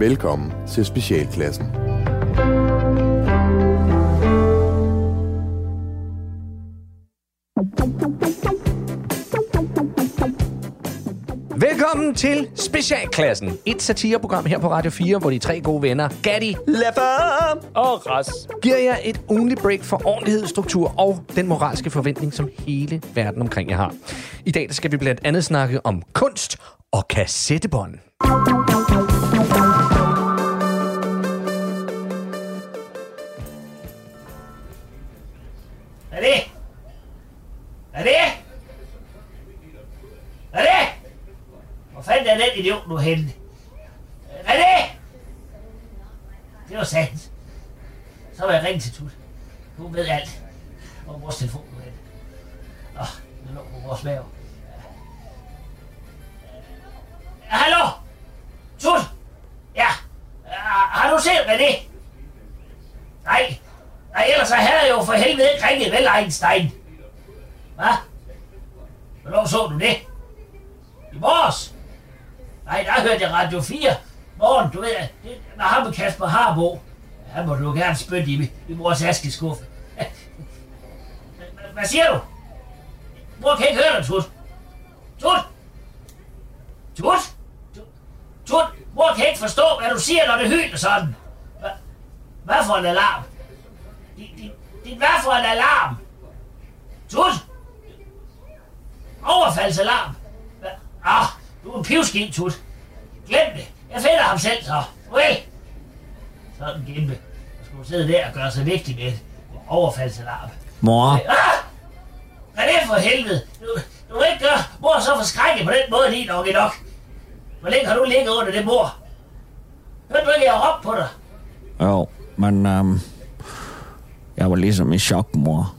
Velkommen til Specialklassen. Velkommen til Specialklassen. Et satireprogram her på Radio 4, hvor de tre gode venner, Gatti, Leffer og Ras, giver jer et ugenligt break for ordentlighed, struktur og den moralske forventning, som hele verden omkring jer har. I dag skal vi blandt andet snakke om kunst og kassettebånd. Idiot nu henne? René! det? Var sandt. Så var jeg ringe til Tut. Hun ved alt. Hvor vores telefon nu henne? Nå, den lå på vores mave. Hallo? Tut? Ja. Har du set René? Nej. Nej, ellers så havde jeg jo for helvede ikke ringet vel, Einstein. Hvad? Hvornår så du det? I morges? Nej, der hørte jeg Radio 4. Morgen, du ved, det var ham og Kasper Harbo. Han må du gerne spytte i, i mors askeskuffe. Hvad siger du? Mor kan ikke høre dig, Tut. Tut! Tut! Tut! Mor kan ikke forstå, hvad du siger, når det hyler sådan. Hva, hvad for en alarm? Din, din, din hvad for en alarm? Tut! Overfaldsalarm? Du er en pivskin, Tut. Glem det. Jeg finder ham selv så. Vel? Sådan gæmpe. Jeg skulle sidde der og gøre sig vigtig med et overfaldsalarm. Mor, Ah! Hvad er det for helvede? Du, du må ikke gøre mor så forskrækket på den måde lige nok i nok. Hvor længe har du ligget under det bord? Hørte du ikke, jeg råbte på dig? jo, men øhm, jeg var ligesom i chok, mor.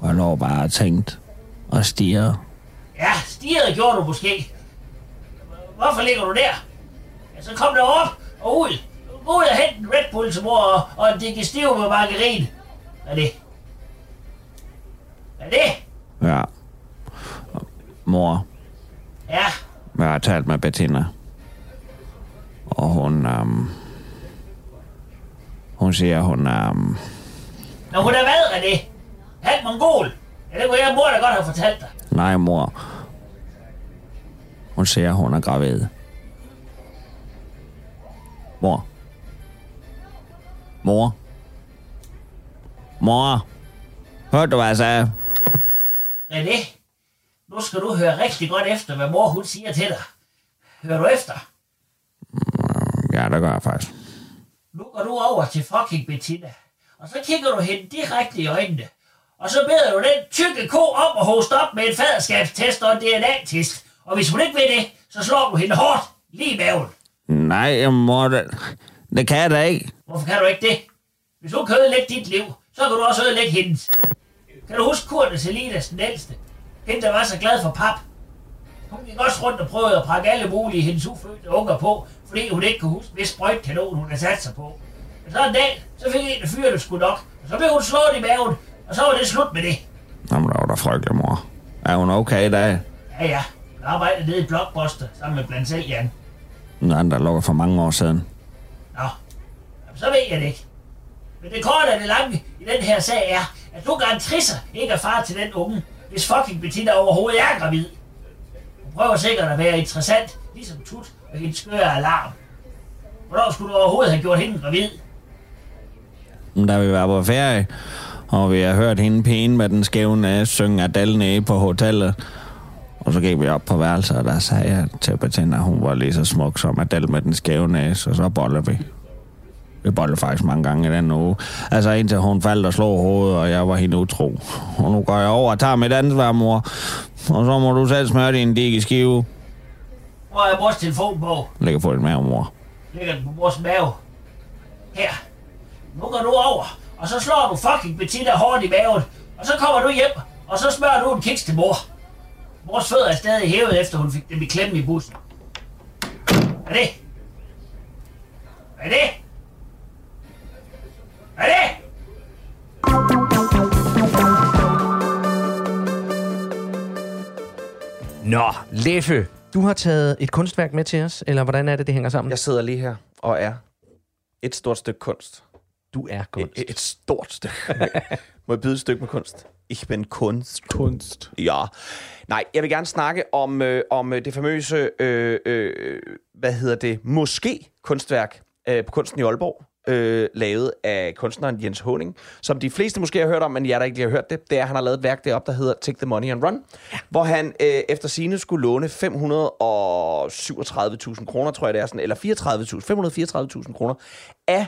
Og jeg lå bare og tænkte og stirrede. Ja, stiget gjorde du måske. Hvorfor ligger du der? Ja, så kom der op og ud. Gå ud og hent en Red Bull til mor og, og en digestiv med margarin. Hvad er det? Hvad er det? Ja. Mor, Ja, jeg har talt med Bettina. Og hun, øhm, hun siger, hun øhm, når hun er hvad, er det? Halv mongol. Ja, det kunne jeg mor da godt have fortalt dig. nej mor. Hun siger, hun er gravid. Mor. Mor. Mor. Hørte du, hvad jeg sagde? René, nu skal du høre rigtig godt efter, hvad mor hun siger til dig. Hører du efter? Ja, det gør jeg faktisk. Nu går du over til fucking Bettina, og så kigger du hende direkte i øjnene. Og så beder du den tykke ko om at hoste op med en faderskabstest og en DNA-test. Og hvis hun ikke vil det, så slår du hende hårdt lige i maven. Nej, mor, det, det kan jeg da ikke. Hvorfor kan du ikke det? Hvis hun kan ødelægge dit liv, så kan du også ødelægge hendes. Kan du huske Kurt Selinas, den ældste? Hende, der var så glad for pap. Hun gik også rundt og prøvede at prakke alle mulige hendes ufødte unger på, fordi hun ikke kunne huske, hvis sprøjtkanon hun havde sat sig på. Men så en dag, så fik en af fyrene sgu nok, og så blev hun slået i maven, og så var det slut med det. Jamen, det var da frygtelig, mor. Er hun okay i dag? Ja, ja. Arbejdede nede i Blockbuster sammen med blandt selv Jan. Anden, der lukker for mange år siden. Nå, Jamen, så ved jeg det ikke. Men det korte af det lange i den her sag er, at du garantrisser ikke er far til den unge, hvis fucking Bettina overhovedet er gravid. Hun prøver sikkert at være interessant, ligesom Tut og hendes skøre alarm. Hvornår skulle du overhovedet have gjort hende gravid? Da vi var på ferie, og vi har hørt hende pæne med den skæve næse synge Adele nede på hotellet. Og så gik vi op på værelset, og der sagde jeg til Bettina, at hun var lige så smuk som Adele med den skæve næse, og så boller vi. Vi bollede faktisk mange gange i den uge. Altså indtil hun faldt og slog hovedet, og jeg var helt utro. Og nu går jeg over og tager mit ansvar, mor. Og så må du selv smøre din dig i skive. Hvor er mors telefon på? Lægger på din mave, mor. Ligger den på mors mave? Her. Nu går du over, og så slår du fucking Bettina hårdt i maven. Og så kommer du hjem, og så smører du en kiks til mor. Mors fødder er stadig hævet, efter hun fik dem i klemme i bussen. Hvad er det? Hvad er det? Hvad er det? Nå, Leffe, du har taget et kunstværk med til os, eller hvordan er det, det hænger sammen? Jeg sidder lige her og er et stort stykke kunst. Du er kunst. Et, et stort stykke. Må jeg byde et stykke med kunst? Ich bin kunst. Kunst. Ja. Nej, jeg vil gerne snakke om, øh, om øh, det famøse, øh, øh, hvad hedder det, måske kunstværk øh, på Kunsten i Aalborg, øh, lavet af kunstneren Jens Honing, som de fleste måske har hørt om, men jeg der ikke lige har hørt det, det er, at han har lavet et værk deroppe, der hedder Take the Money and Run, ja. hvor han øh, efter sine skulle låne 537.000 kroner, tror jeg det er sådan, eller 34.000, 534.000 kroner af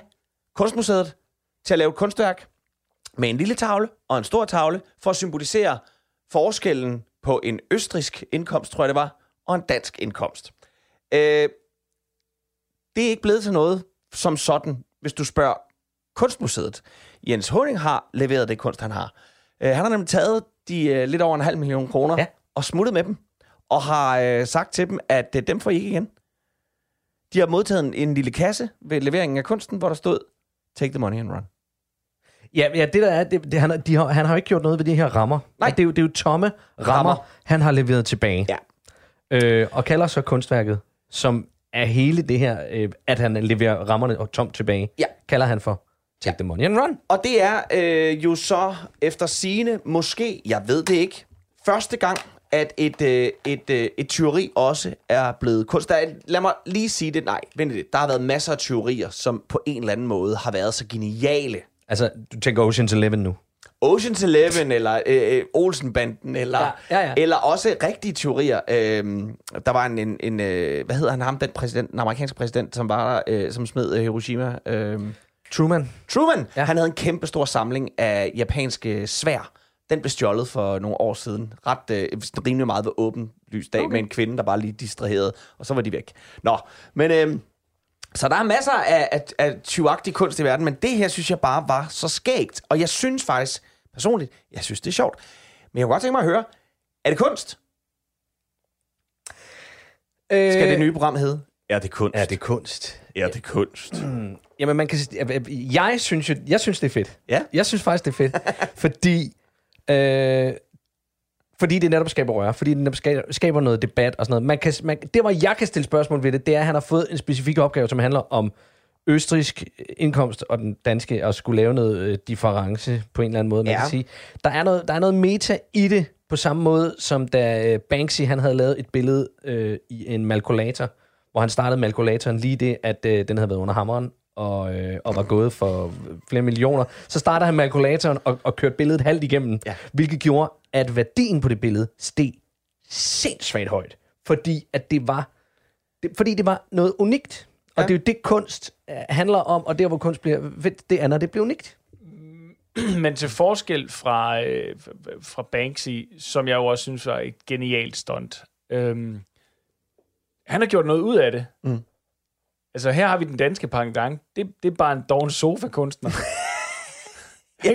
Kunstmuseet til at lave et kunstværk med en lille tavle og en stor tavle for at symbolisere forskellen på en østrisk indkomst, tror jeg det var, og en dansk indkomst. Øh, det er ikke blevet til noget som sådan, hvis du spørger Kunstmuseet. Jens Honing har leveret det kunst, han har. Øh, han har nemlig taget de øh, lidt over en halv million kroner Ja. og smuttet med dem, og har øh, sagt til dem, at øh, dem får I ikke igen. De har modtaget en, en lille kasse ved leveringen af kunsten, hvor der stod, take the money and run. Ja, ja det der er, det, det, han, har- de har, han har ikke gjort noget ved de her rammer. Nej. Det er, jo, det er jo tomme rammer, Rammer. han har leveret tilbage. Ja. Øh, og kalder så kunstværket, som er hele det her, øh, at han leverer rammerne og tomt tilbage, Ja. kalder han for Take the money and run. Og det er øh, jo så efter sine måske, jeg ved det ikke, første gang, at et, øh, et, øh, et tyveri også er blevet kunst. Der er, lad mig lige sige det. Nej, vent lidt. Der har været masser af tyverier, som på en eller anden måde har været så geniale. Altså, du tænker Ocean's Eleven nu. Ocean's Eleven, eller øh, øh, Olsenbanden, eller, Ja, ja, ja. eller også rigtige teorier. Øh, der var en, en, en øh, hvad hedder han ham, den, præsident, den amerikanske præsident, som var der, øh, som smed øh, Hiroshima. Øh, Truman. Truman, ja. Ja. han havde en kæmpe stor samling af japanske svær. Den blev stjålet for nogle år siden. Ret øh, rimelig meget ved åben lysdag okay. med en kvinde, der bare lige distraherede, og så var de væk. Nå, men øh, så der er masser af, af, af tyvagtig kunst i verden, men det her synes jeg bare var så skægt. Og jeg synes faktisk, personligt, jeg synes det er sjovt. Men jeg kunne godt tænke mig at høre, er det kunst? Øh, Skal det nye program hedde? Er det kunst? Er det kunst? er det kunst? Jamen, man kan, jeg synes jo, jeg synes, det er fedt. Ja. Jeg synes faktisk, det er fedt, fordi, øh, fordi det netop skaber røre, fordi det netop skaber, noget debat og sådan noget. Man kan, man, det, hvor jeg kan stille spørgsmål ved det, det er, at han har fået en specifik opgave, som handler om østrisk indkomst og den danske, og skulle lave noget øh, difference på en eller anden måde. Man Ja. ja. kan sige, der er, noget, der er noget meta i det, på samme måde som da øh, Banksy han havde lavet et billede øh, i en malkulator, hvor han startede malkulatoren lige det, at øh, den havde været under hammeren, og, øh, og var gået for flere millioner. Så starter han malkulatoren og, og kørte billedet halvt igennem, Ja. hvilket gjorde, at værdien på det billede steg sindssygt højt. Fordi at det var, det, fordi det var noget unikt. Og Ja. det er jo det, kunst øh, handler om, og der, hvor kunst bliver fedt, det når det bliver unikt. Men til forskel fra, øh, fra Banksy, som jeg jo også synes var et genialt stunt, øhm, han har gjort noget ud af det. Mm. Altså her har vi den danske pendant. Det, det er bare en doven sofa-kunstner. ja,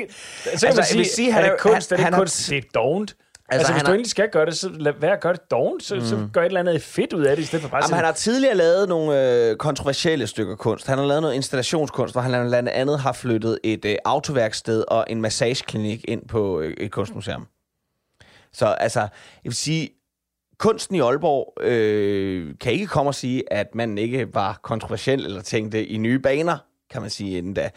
så Altså, sige, vil sige, han er det kunst, han- er det han har kunst, det er dovent. Altså, altså han hvis du har- endelig skal gøre det, så lad være at gøre det dovent, så, mm. så gør et eller andet fedt ud af det, i stedet for bare Jamen, han har tidligere lavet nogle øh, kontroversielle stykker kunst. Han har lavet noget installationskunst, hvor han blandt andet har flyttet et øh, autoværksted og en massageklinik ind på øh, et kunstmuseum. Så altså, jeg vil sige, kunsten i Aalborg øh, kan ikke komme og sige, at man ikke var kontroversiel eller tænkte i nye baner, kan man sige inden da.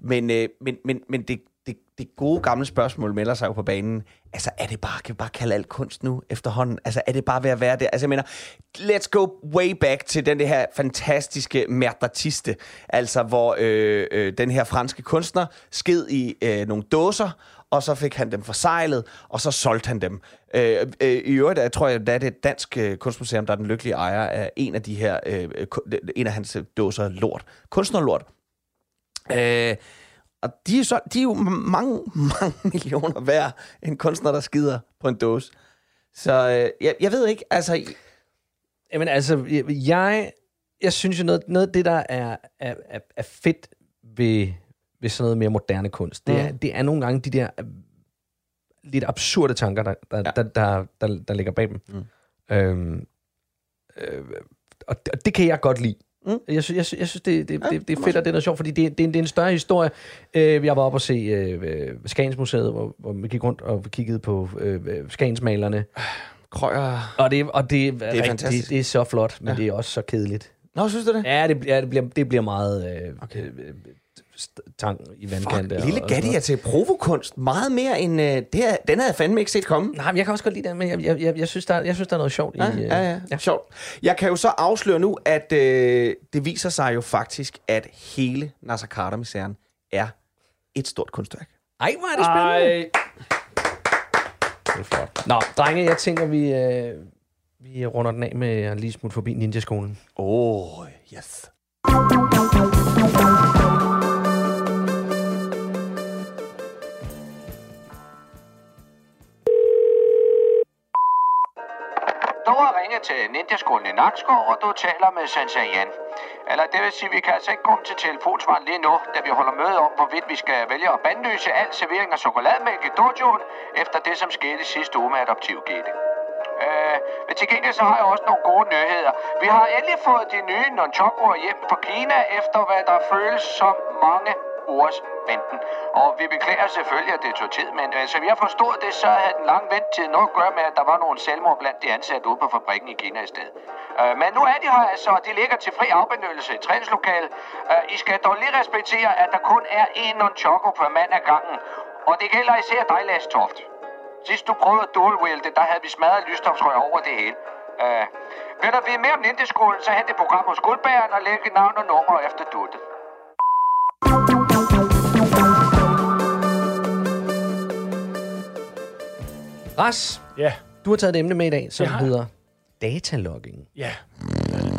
Men, øh, men, men, men det, det, det gode gamle spørgsmål melder sig jo på banen. Altså, er det bare, kan vi bare kalde alt kunst nu efterhånden? Altså, er det bare ved at være det? Altså, jeg mener, let's go way back til den det her fantastiske Mertatiste, altså hvor øh, øh, den her franske kunstner sked i øh, nogle dåser, og så fik han dem forsejlet, og så solgte han dem. Øh, øh, I øvrigt jeg tror jeg, at det er et dansk øh, kunstmuseum, der er den lykkelige ejer af en af de her, øh, en af hans øh, dåser lort. Kunstnerlort. Øh, og de er, så, de er jo mange, mange millioner værd, en kunstner, der skider på en dåse. Så øh, jeg, jeg ved ikke, altså... Jamen altså, jeg, jeg synes jo noget, noget af det, der er, er, er, er fedt ved, ved sådan noget mere moderne kunst, det, er, Mm. det er nogle gange de der øh, lidt absurde tanker, der, der, Ja. der, der, der, der ligger bag dem. Mm. Øhm, øh, og, det, og det kan jeg godt lide. Mm. Jeg, synes, jeg, synes, jeg synes, det, det, Ja, det, det er det fedt, og det er noget sjovt, fordi det, det, er, en- det er en større historie. Øh, jeg var oppe og se øh, Skagensmuseet, hvor, hvor vi gik rundt og kiggede på øh, Skagensmalerne. Krøjer... Og det, og det, er, er det, fantastisk. det, det er så flot, men Ja. det er også så kedeligt. Nå, synes du det? Ja, det, ja, det, bliver, det bliver meget øh, okay. øh, øh, tang i vandkanten. Fuck, lille Gatti er til provokunst meget mere end... Øh, det her, den havde jeg fandme ikke set komme. Nej, men jeg kan også godt lide det, men jeg, jeg, jeg, jeg, synes, der, jeg synes, der er noget sjovt Ja, i... øh, ja, ja, ja. Sjovt. Jeg kan jo så afsløre nu, at øh, det viser sig jo faktisk, at hele Nasser Carter-misæren er et stort kunstværk. Ej, hvor er det spændende. Ej, Det er flot. Nå, drenge, jeg tænker, vi, øh, vi runder den af med at lige smutte forbi Ninja-skolen. Oh, yes. Til Ninjaskolen i Nakskov, og du taler med Sensei Jan. Eller det vil sige, vi kan altså ikke komme til telefonsvaren lige nu, da vi holder møde om, hvorvidt vi skal vælge at bandlyse al servering af chokolademælk i dojoen, efter det, som skete sidste uge med adoptiv Gitte. Øh, men til gengæld så har jeg også nogle gode nyheder. Vi har endelig fået de nye nunchakuer hjem fra Kina, efter hvad der føles som mange ugers venten. Og vi beklager selvfølgelig, at det tog tid, men øh, så jeg forstod det, så havde den lange ventetid noget at gøre med, at der var nogle selvmord blandt de ansatte ude på fabrikken i Kina i stedet. Øh, men nu er de her altså, og de ligger til fri afbenyttelse i træningslokalet. Øh, I skal dog lige respektere, at der kun er én nonchoko per mand ad gangen. Og det gælder især dig, Lars Toft. Sidst du prøvede dual wield, der havde vi smadret lysstofsrør over det hele. Øh, vil der vide mere om Ninjaskolen, så hent det program hos Guldbæren og læg navn og nummer efter duttet. Ras, ja, du har taget et emne med i dag, som Jeg har. hedder datalogging. ja.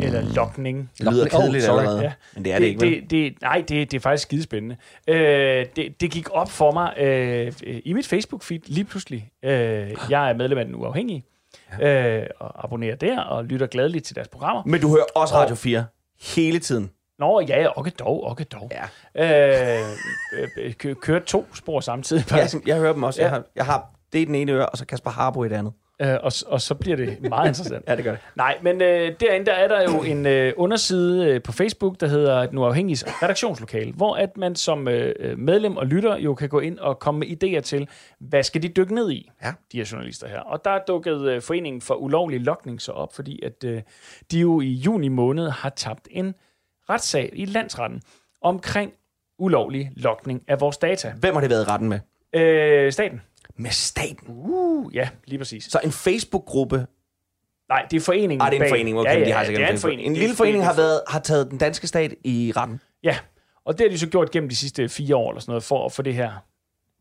Eller, lokning. Det lyder Oh, kedeligt allerede, Ja. men det er det, ikke, vel? det, det, Nej, det, det er faktisk skidespændende. Øh, det, det gik op for mig øh, i mit Facebook-feed lige pludselig. Øh, jeg er medlem af Den Uafhængige, øh, og abonnerer der, og lytter gladeligt til deres programmer. Men du hører også Radio 4 hele tiden. Nå, ja, okay dog, okay dog. Ja. Øh, øh, kø- kører to spor samtidig. Jeg, faktisk. jeg hører dem også. Jeg Ja. har, jeg har det i den ene øre, og så Kasper Harbo i det andet. Øh, og, og så bliver det meget interessant. Ja, det gør det. Nej, men øh, derinde der er der jo en øh, underside øh, på Facebook, der hedder Den Uafhængiges redaktionslokale, hvor at man som øh, øh, medlem og lytter jo kan gå ind og komme med idéer til, hvad skal de dykke ned i, Ja. de her journalister her. Og der er dukket øh, Foreningen for Ulovlig Lokning så op, fordi at øh, de jo i juni måned har tabt en retssag i landsretten omkring ulovlig lokning af vores data. Hvem har det været retten med? Øh, staten. Med staten. Uh, ja, lige præcis. Så en Facebook-gruppe. Nej, det er foreningen Ah, det er en bag. forening. Okay, ja, ja, de har sikkert det er en forening. En lille forening har, været, har taget den danske stat i retten. Ja, og det har de så gjort gennem de sidste fire år eller sådan noget, for at få det her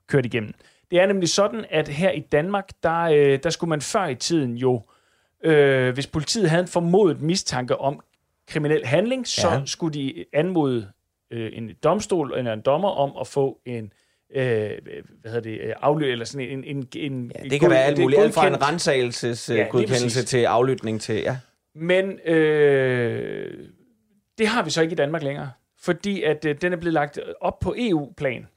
kørt igennem. Det er nemlig sådan, at her i Danmark, der, øh, der skulle man før i tiden jo, øh, hvis politiet havde en formodet mistanke om kriminel handling, så Ja. skulle de anmode øh, en domstol eller en dommer om at få en øh, hvad hedder det, øh, afløb, eller sådan en... en, en Ja, det kan være alt muligt. Alt fra en godkendt- rensagelses Ja, til aflytning til... Ja. Men øh, det har vi så ikke i Danmark længere, fordi at øh, den er blevet lagt op på EU-plan.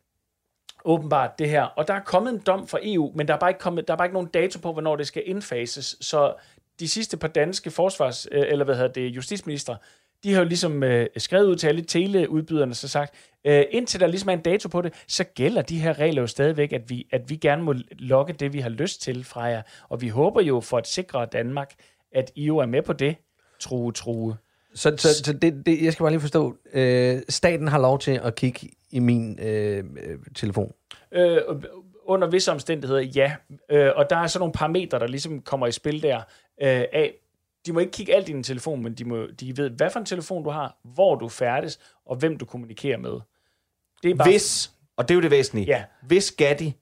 Åbenbart det her. Og der er kommet en dom fra EU, men der er bare ikke, kommet, der er bare ikke nogen dato på, hvornår det skal indfases. Så de sidste par danske forsvars, øh, eller hvad hedder det, justitsminister, de har jo ligesom øh, skrevet ud til alle teleudbyderne, så sagt, øh, indtil der ligesom er en dato på det, så gælder de her regler jo stadigvæk, at vi, at vi gerne må logge det, vi har lyst til fra jer. Og vi håber jo for at sikre Danmark, at I jo er med på det, true, true. Så, så, så det, det, jeg skal bare lige forstå, øh, staten har lov til at kigge i min øh, telefon. Øh, under visse omstændigheder, ja. Øh, og der er så nogle parametre, der ligesom kommer i spil der. Øh, af, de må ikke kigge alt i din telefon, men de, må, de ved, hvad for en telefon du har, hvor du færdes, og hvem du kommunikerer med. Det er bare, Hvis, og det er jo det væsentlige, Ja. hvis Gatti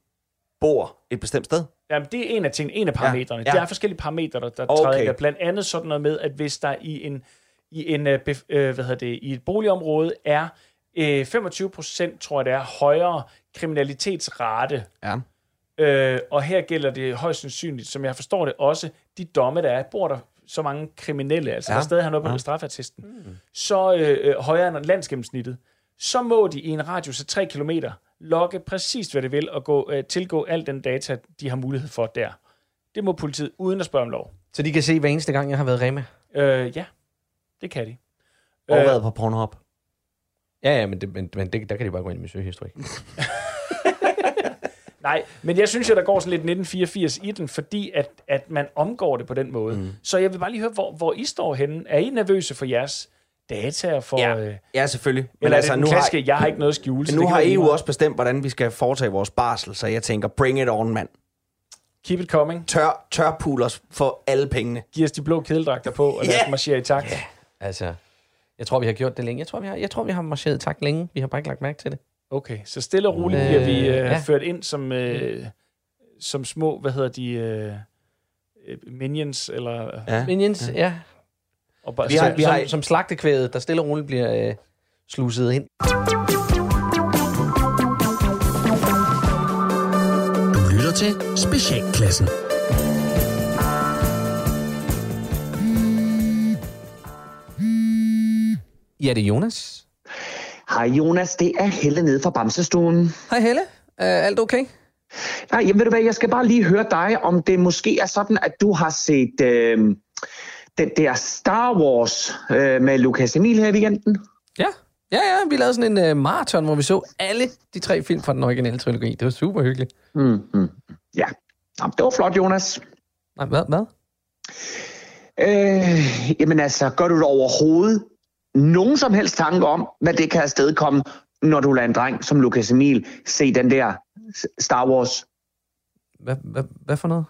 bor et bestemt sted, Jamen, det er en af tingene, en af parametrene. ja. Der er forskellige parametre, der, der Okay. træder ind. Blandt andet sådan noget med, at hvis der i en i en øh, øh, hvad hedder det i et boligområde er øh, 25 procent, tror jeg det er, højere kriminalitetsrate, ja. Øh, og her gælder det højst sandsynligt, som jeg forstår det også, de domme, der er, bor der så mange kriminelle, altså ja. Der stadig har noget på ja. straffeattesten, mm. så øh, øh, højere end landsgennemsnittet, så må de i en radius af 3 km logge præcis, hvad det vil, og gå, øh, tilgå al den data, de har mulighed for der. Det må politiet, uden at spørge om lov. Så de kan se hver eneste gang, jeg har været Rema. Øh, ja, det kan de. Og Øh, været på Pornhub. Ja, ja, men, det, men, men det, der kan de bare gå ind i min søgehistorik. Nej, men jeg synes jo, der går sådan lidt 1984 i den, fordi at, at man omgår det på den måde. Mm. Så jeg vil bare lige høre, hvor, hvor I står henne. Er I nervøse for jeres data får... Ja, Øh, ja selvfølgelig. Men altså, er det nu den har, klassiske, jeg har ikke noget at skjule. men nu har EU meget. også bestemt, hvordan vi skal foretage vores barsel, så jeg tænker, bring it on, mand. Keep it coming. Tør, tør os for alle pengene. Giv os de blå kedeldragter på, og lad Ja. os marchere i takt. Yeah. Altså, jeg tror, vi har gjort det længe. Jeg tror, vi har, jeg tror, vi har marcheret i takt længe. Vi har bare ikke lagt mærke til det. Okay, så stille og roligt Øh, bliver vi øh, ja. ført ind som, øh, som små, hvad hedder de, øh, øh, minions, eller... Ja. Minions, ja. Og bare, Vi har, som, vi har, som, som slagtekvædet, der stille og roligt bliver øh, sluset ind. Du lytter til Specialklassen. Ja, det er Jonas. Hej Jonas, det er Helle nede fra Bamsestuen. Hej Helle. Er alt okay? Nej, jeg ved du hvad, jeg skal bare lige høre dig, om det måske er sådan, at du har set øh, den der Star Wars øh, med Lucas Emil her i weekenden. Ja. Ja, ja, vi lavede sådan en uh, maraton, hvor vi så alle de tre film fra den originale trilogi. Det var super hyggeligt. Mm-hmm. Ja, Nå, det var flot, Jonas. Nej, hvad? hvad? Øh, jamen altså, gør du det overhovedet nogen som helst tanke om, hvad det kan afstedkomme, når du lader en dreng som Lucas Emil se den der Star Wars Hvad, hvad, hvad for noget?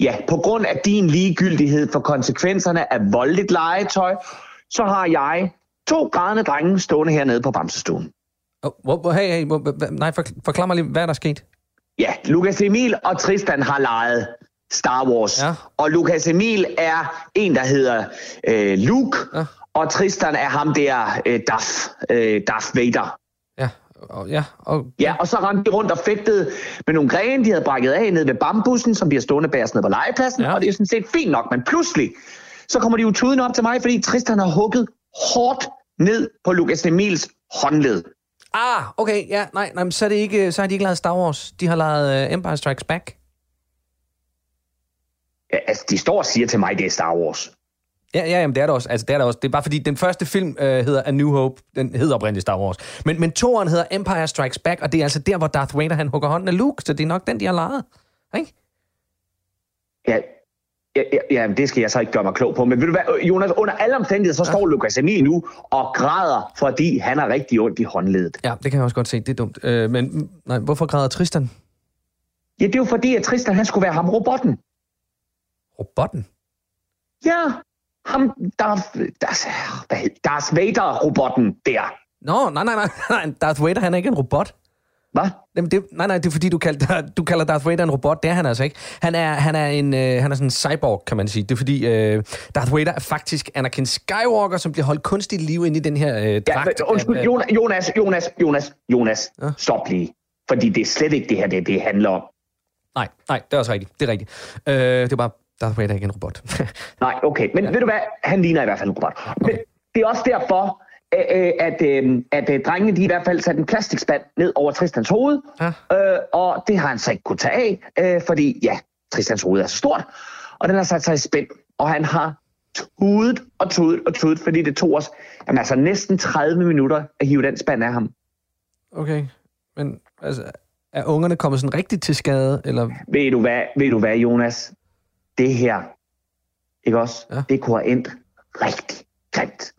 Ja, på grund af din ligegyldighed for konsekvenserne af voldeligt legetøj, så har jeg to grædende drenge stående hernede på Bamsestuen. Oh, hey, hey, nej, for, forklar mig lige, hvad er der sket? Ja, Lukas Emil og Tristan har leget Star Wars. Ja. Og Lukas Emil er en, der hedder øh, Luke, Ja. Og Tristan er ham der, øh, Darth, øh, Darth Vader. Ja, og, ja, og, Ja, og så rendte de rundt og fægtede med nogle grene, de havde brækket af nede ved bambussen, som bliver stående bag os nede på legepladsen, Ja. og det er sådan set fint nok, men pludselig, så kommer de jo tuden op til mig, fordi Tristan har hugget hårdt ned på Lukas Emils håndled. Ah, okay, ja, nej, nej, så, er det ikke, så har de ikke lavet Star Wars. De har lavet uh, Empire Strikes Back. Ja, altså, de står og siger til mig, det er Star Wars. Ja, ja, jamen, det er det også. Altså, det er det også. Det er bare fordi, den første film uh, hedder A New Hope. Den hedder oprindeligt Star Wars. Men, men toeren hedder Empire Strikes Back, og det er altså der, hvor Darth Vader han hugger hånden af Luke, så det er nok den, de har lavet. Ikke? Ja, ja, ja, ja, det skal jeg så ikke gøre mig klog på. Men ved du hvad, Jonas, under alle omstændigheder, så står Lukas Emil nu og græder, fordi han har rigtig ondt i håndledet. Ja, det kan jeg også godt se. Det er dumt. Uh, men nej, hvorfor græder Tristan? Ja, det er jo fordi, at Tristan, han skulle være ham robotten. Robotten? Ja, ham, Darth, Darth, Darth Vader-robotten der. Nå, nej, nej, nej, nej. Darth Vader, han er ikke en robot. Hvad? Jamen, det, nej, nej, det er fordi, du kalder, du kalder Darth Vader en robot. Det er han altså ikke. Han er, han er, en, øh, han er sådan en cyborg, kan man sige. Det er fordi, øh, Darth Vader er faktisk Anakin Skywalker, som bliver holdt kunstigt liv inde i den her øh, Ja, dragt. men, undskyld, af- Jonas, Jonas, Jonas, Jonas, Jonas, Ja. stop lige. Fordi det er slet ikke det her, det, det handler om. Nej, nej, det er også rigtigt. Det er rigtigt. Øh, det er bare, Darth Vader er ikke en robot. Nej, okay, men ja. ved du hvad, han ligner i hvert fald en robot. Men det er også derfor, øh, øh, at, øh, at øh, drengene de i hvert fald satte en plastikspand ned over Tristans hoved, Ja. øh, og det har han så ikke kunne tage af, øh, fordi ja, Tristans hoved er så stort, og den har sat sig i spænd, og han har tudet og tudet og tudet, fordi det tog os jamen, altså næsten 30 minutter at hive den spand af ham. okay, men altså, er ungerne kommet sådan rigtigt til skade? Eller, Ved du hvad, ved du hvad Jonas? Det her, ikke også? Ja. Det kunne have endt rigtig grimt.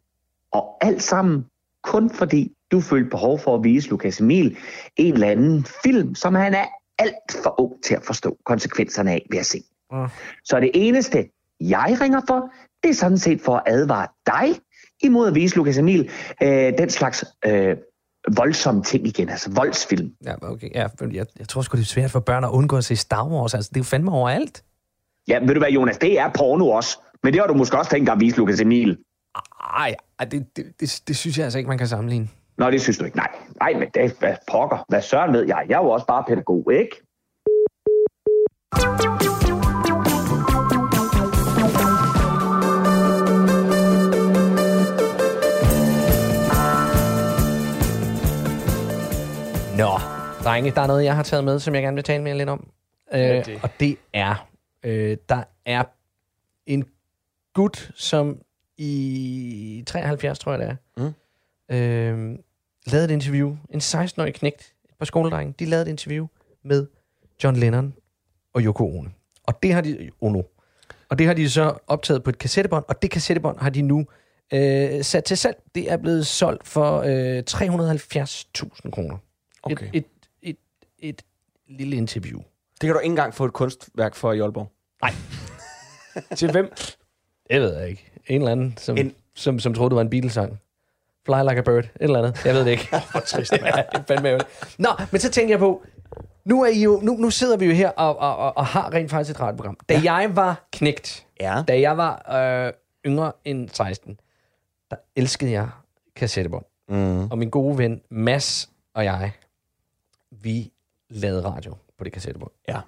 Og alt sammen kun fordi du følte behov for at vise Lukas Emil en eller anden film, som han er alt for ung til at forstå konsekvenserne af ved at se. Ja. Så det eneste, jeg ringer for, det er sådan set for at advare dig imod at vise Lukas Emil øh, den slags øh, voldsomme ting igen, altså voldsfilm. ja, okay, ja, jeg, jeg tror sgu, det er svært for børn at undgå at se Star Wars. Altså, det er jo fandme overalt. Ja, ved du hvad, Jonas, det er porno også. Men det har du måske også tænkt dig at vise Lukas Emil. Ej, ej det, det, det, det synes jeg altså ikke, man kan sammenligne. Nå, det synes du ikke. Nej, nej, men det hvad pokker. Hvad søren ved jeg? Jeg er jo også bare pædagog, ikke? Nå, drenge, der er noget, jeg har taget med, som jeg gerne vil tale med jer lidt om. Øh, det? og det er, øh, der er en gut, som i 73, tror jeg det er, mm. øh, lavede et interview. En 16-årig knægt, et par skoledrenge, de lavede et interview med John Lennon og Yoko Ono. Og det har de, Ono. Og det har de så optaget på et kassettebånd, og det kassettebånd har de nu øh, sat til salg. Det er blevet solgt for øh, 370.000 kroner. Okay. Et, et, et, et lille interview. Det kan du ikke engang få et kunstværk for i Aalborg. Til hvem? Jeg ved jeg ikke. En eller anden, som, En- som, som troede, det var en Beatles-sang. Fly like a bird. Et eller andet. Jeg ved det ikke. Hvor trist, ja. Nå, men så tænker jeg på, nu, er I jo, nu, nu sidder vi jo her og, og, og, og har rent faktisk et radioprogram. Da ja. jeg var knægt, Ja. da jeg var øh, yngre end 16, der elskede jeg kassettebånd. Mm. Og min gode ven Mads og jeg, vi lavede radio på det kassettebånd. Ja.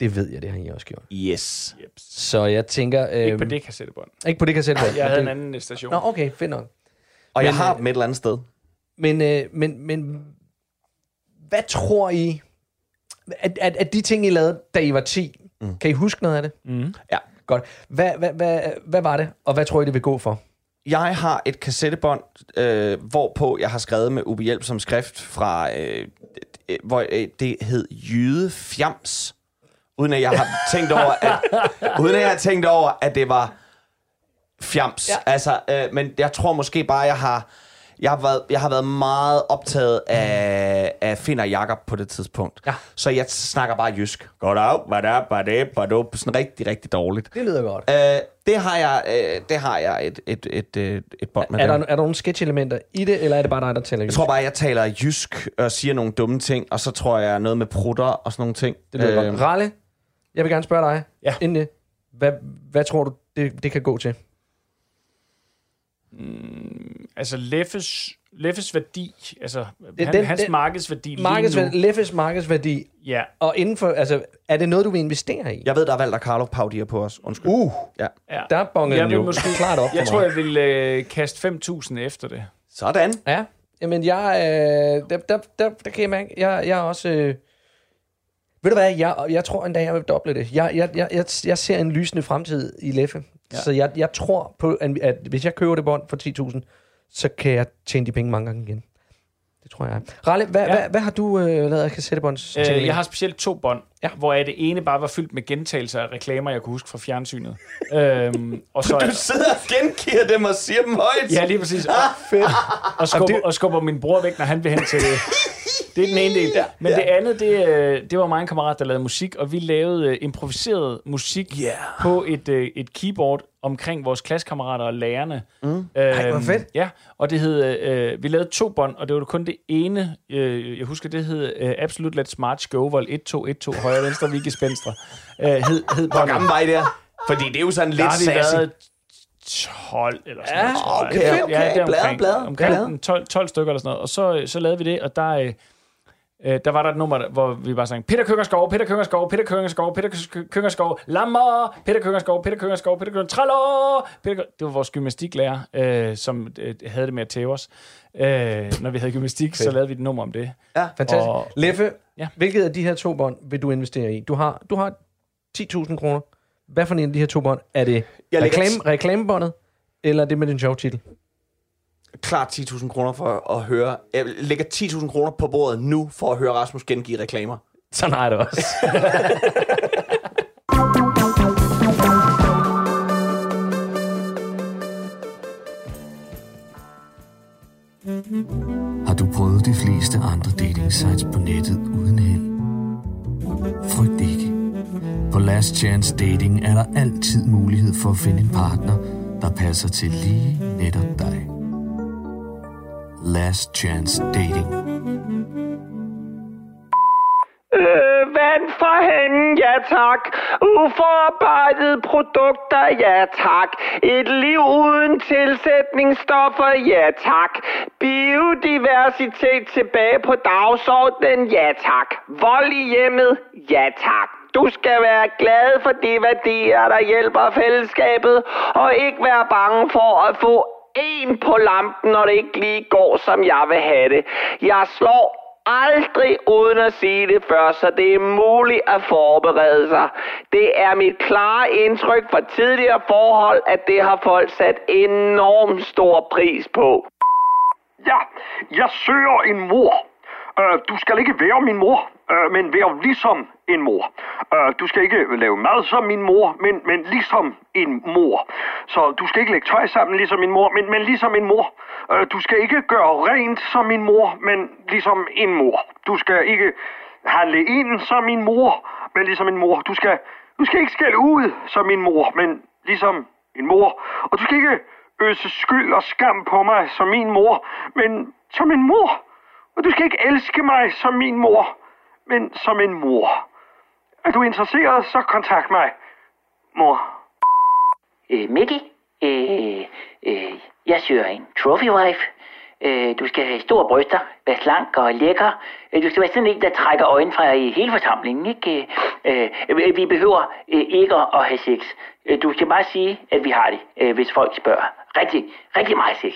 Det ved jeg, det har I også gjort. Yes. Så jeg tænker... Øh, Ikke på det kassettebånd. Ikke på det kassettebånd. Jeg havde en det, anden station. Nå, okay, fedt nok. Og jeg Men, har øh, dem et eller andet sted. Men, øh, men, men hvad tror I, at, at, at de ting, I lavede, da I var 10, mm. kan I huske noget af det? Mm. Ja. Godt. Hvad, hvad, hvad, hvad var det, og hvad tror I, det vil gå for? Jeg har et kassettebånd, øh, hvorpå jeg har skrevet med ubehjælp som skrift fra, øh, hvor øh, det hed Jyde Fjams. Uden at jeg har tænkt over, at, uden at jeg har tænkt over, at det var fjams. Ja. Altså, øh, men jeg tror måske bare, jeg har, jeg har været, jeg har været meget optaget af, af Finn og Jakob på det tidspunkt. Ja. Så jeg snakker bare jysk. Goddag, badab, badab, badab. Sådan rigtig, rigtig dårligt. Det lyder godt. Øh, det har jeg, øh, det har jeg et, et, et, et, et bånd med. Er der. der, er der nogle sketch-elementer i det, eller er det bare dig, der taler Jeg tror bare, jeg taler jysk og siger nogle dumme ting, og så tror jeg noget med prutter og sådan nogle ting. Det lyder Øh, godt. Ralle, jeg vil gerne spørge dig. Ja. Inden det, hvad, hvad tror du, det, det kan gå til? Altså Leffes, Leffes værdi, altså Den- han, den- hans den- markedsværdi lige Markedsværdi, nu. Leffes markedsværdi, Ja, og inden for, altså, er det noget, du vil investere i? Jeg ved, der er Valder Carlo paudier på os. Undskyld. Uh, Ja. ja. der bongede Jeg den jo måske- klart op Jeg tror, jeg vil øh, kaste 5.000 efter det. Sådan. Ja, jamen jeg, øh, der, der, der, der kan jeg mærke, jeg, jeg er også, øh, ved du hvad, jeg, jeg tror endda, jeg vil doble det. Jeg, jeg, jeg, jeg, jeg ser en lysende fremtid i Leffe, ja. så jeg, jeg tror på, at, at hvis jeg køber det bånd for 10.000, så kan jeg tjene de penge mange gange igen. Det tror jeg. Ralle, hvad, ja. Hvad, hvad har du øh, lavet af kassettebånds? Øh, jeg har specielt to bånd, Ja. hvor det ene bare var fyldt med gentagelser af reklamer, jeg kunne huske fra fjernsynet. øhm, og så, Du sidder og gengiver dem og siger dem højt. Ja, lige præcis. Og, fedt. Og, skubber, og skubber min bror væk, når han vil hen til det. Er den ene del. Ja, Men det andet, det, øh, det var mig en kammerat, der lavede musik, og vi lavede øh, improviseret musik Yeah. på et, øh, et keyboard omkring vores klassekammerater og lærerne. Mm. Øhm, Ej, hvor fedt. Ja, og det hed, øh, vi lavede to bånd, og det var kun det ene, øh, jeg husker, det hed øh, Absolute Let's March Go, Vol 1-2-1-2, højre, venstre, vige, spænstre. Øh, hed, hed Hvor gammel var I der? Fordi det er jo sådan Der lidt har vi sassy. været 12 eller sådan Ja, noget. jeg. okay, okay. Ja, det er Blade, omkring, blade. 12, 12 stykker eller sådan noget. Og så, så lavede vi det, og der, øh, der var der et nummer, hvor vi bare sang, Peter Køngerskov, Peter Køngerskov, Peter Køngerskov, Peter Kø- Køngerskov, Lammer, Peter Køngerskov, Peter Køngerskov, Peter Køngerskov, Trallo, Peter Kø- Det var vores gymnastiklærer, øh, som øh, havde det med at tæve os. Øh, når vi havde gymnastik, så lavede vi et nummer om det. Fantastisk. Og- Leffe, ja. Ja. hvilket af de her to bånd vil du investere i? Du har, du har 10.000 kroner. Hvad for en af de her to bånd? Er det reklame, reklamebåndet, eller det med den sjove titel? Klart 10.000 kroner for at høre. Jeg lægger 10.000 kroner på bordet nu for at høre Rasmus gengive reklamer. Sådan har jeg det også. Har du prøvet de fleste andre dating sites på nettet uden held? Frygt ikke. På Last Chance Dating er der altid mulighed for at finde en partner, der passer til lige netop dig. Last Chance Dating. Øh, vand for hende, ja tak. Uforarbejdet produkter, ja tak. Et liv uden tilsætningsstoffer, ja tak. Biodiversitet tilbage på dagsordenen, ja tak. Vold i hjemmet, ja tak. Du skal være glad for de værdier, der hjælper fællesskabet, og ikke være bange for at få en på lampen, når det ikke lige går, som jeg vil have det. Jeg slår aldrig uden at sige det før, så det er muligt at forberede sig. Det er mit klare indtryk fra tidligere forhold, at det har folk sat enormt stor pris på. Ja, jeg søger en mor. Uh, du skal ikke være min mor, uh, men være ligesom en mor. Uh, du skal ikke lave mad som min mor, men, men ligesom en mor. Så du skal ikke lægge tøj sammen ligesom min mor, men, men ligesom en mor. Uh, du skal ikke gøre rent som min mor, men ligesom en mor. Du skal ikke handle ind som min mor, men ligesom en mor. Du skal, du skal ikke skælde ud som min mor, men ligesom en mor. Og du skal ikke øse skyld og skam på mig som min mor, men som en mor. Og du skal ikke elske mig som min mor, men som en mor. Er du interesseret, så kontakt mig, mor. Øh, Mickey, øh, øh, jeg søger en trophy wife. Øh, du skal have store bryster, være slank og lækker. Øh, du skal være sådan en, der trækker øjnene fra i hele forsamlingen. Ikke? Øh, øh, vi behøver øh, ikke at have sex. Øh, du skal bare sige, at vi har det, øh, hvis folk spørger. Rigtig, rigtig meget sex.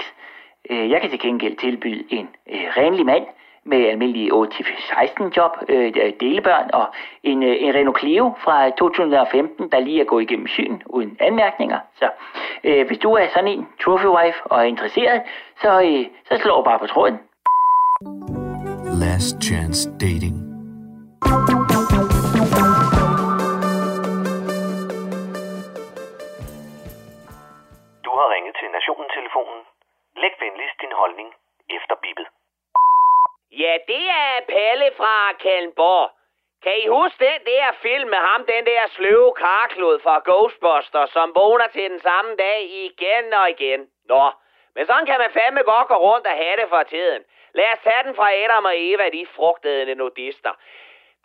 Øh, jeg kan til gengæld tilbyde en øh, renlig mand med almindelige 8-16 job, øh, delebørn og en, øh, en Renault Clio fra 2015, der lige er gået igennem syn uden anmærkninger. Så øh, hvis du er sådan en trophy wife og er interesseret, så, øh, så slår bare på tråden. Last Chance Dating. Ja, det er Palle fra Kalmborg. Kan I huske den der film med ham, den der sløve karklod fra Ghostbusters, som vågner til den samme dag igen og igen? Nå, men sådan kan man fandme godt gå rundt og have det for tiden. Lad os tage den fra Adam og Eva, de frugtede nudister.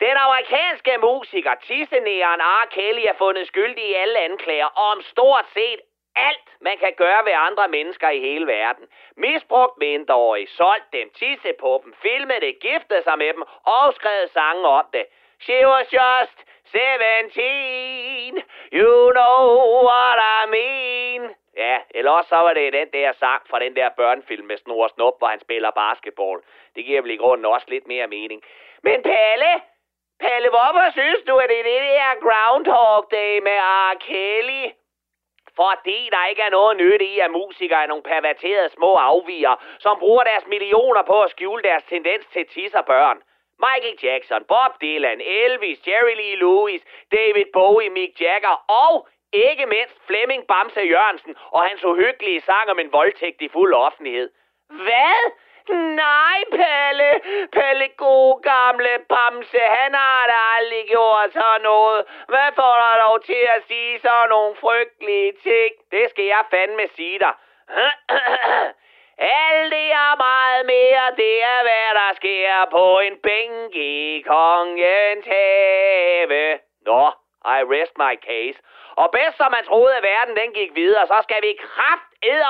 Den amerikanske musiker, tissenæren R. Kelly, er fundet skyldig i alle anklager om stort set alt, man kan gøre ved andre mennesker i hele verden. Misbrugt mindreårige, solgt dem, tisse på dem, filmet det, giftet sig med dem og skrevet sange om det. She was just 17, you know what I mean. Ja, eller også så var det den der sang fra den der børnefilm med Snor og Snup, hvor han spiller basketball. Det giver vel i grunden også lidt mere mening. Men Palle, Palle, hvorfor synes du, at det er det der Groundhog Day med R. Kelly? Fordi der ikke er noget nyt i, at musikere er nogle perverterede små afviger, som bruger deres millioner på at skjule deres tendens til tisser børn. Michael Jackson, Bob Dylan, Elvis, Jerry Lee Lewis, David Bowie, Mick Jagger og ikke mindst Flemming Bamse Jørgensen og hans uhyggelige sang om en voldtægt i fuld offentlighed. Hvad? Nej, Pelle. Pelle, god gamle Bamse, han har da aldrig gjort sådan noget. Hvad får der dog til at sige sådan nogle frygtelige ting? Det skal jeg fandme sige dig. Alt det er meget mere, det er hvad der sker på en bænk i kongens have. Nå, I rest my case. Og bedst som man troede, at verden den gik videre, så skal vi kraft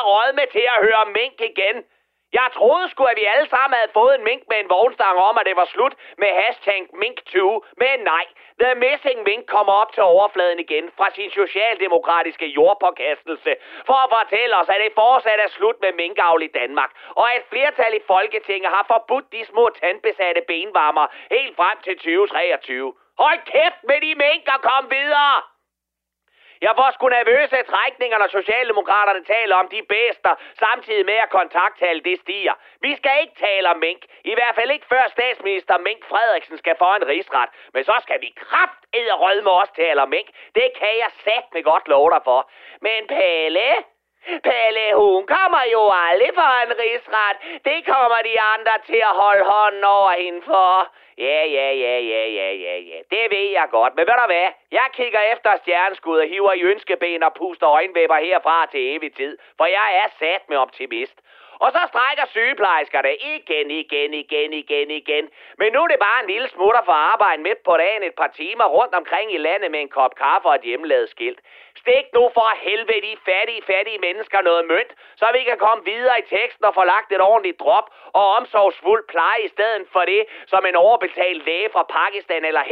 råd med til at høre mink igen. Jeg troede sgu, at vi alle sammen havde fået en mink med en vognstang om, at det var slut med hashtag Mink20. Men nej, The Missing Mink kommer op til overfladen igen fra sin socialdemokratiske jordpåkastelse for at fortælle os, at det fortsat er slut med minkavl i Danmark, og at et flertal i Folketinget har forbudt de små tandbesatte benvarmer helt frem til 2023. Hold kæft med de mink og kom videre! Jeg får sgu nervøse trækninger, når Socialdemokraterne taler om de bedster, samtidig med at kontakttallet det stiger. Vi skal ikke tale om mink. I hvert fald ikke før statsminister Mink Frederiksen skal få en rigsret. Men så skal vi kraft rød med os tale om mink. Det kan jeg med godt love dig for. Men Pelle, Pelle, hun kommer jo aldrig for en rigsret. Det kommer de andre til at holde hånden over hende for. Ja, ja, ja, ja, ja, ja, ja. Det ved jeg godt. Men ved du hvad? Jeg kigger efter stjerneskud og hiver i ønskeben og puster øjenvæbber herfra til evig tid. For jeg er sat med optimist. Og så strækker sygeplejerskerne igen, igen, igen, igen, igen. Men nu er det bare en lille smutter for arbejde midt på dagen et par timer rundt omkring i landet med en kop kaffe og et hjemmelavet skilt. Stik nu for helvede de fattige, fattige mennesker noget mønt, så vi kan komme videre i teksten og få lagt et ordentligt drop og omsorgsfuld pleje i stedet for det, som en overbetalt læge fra Pakistan eller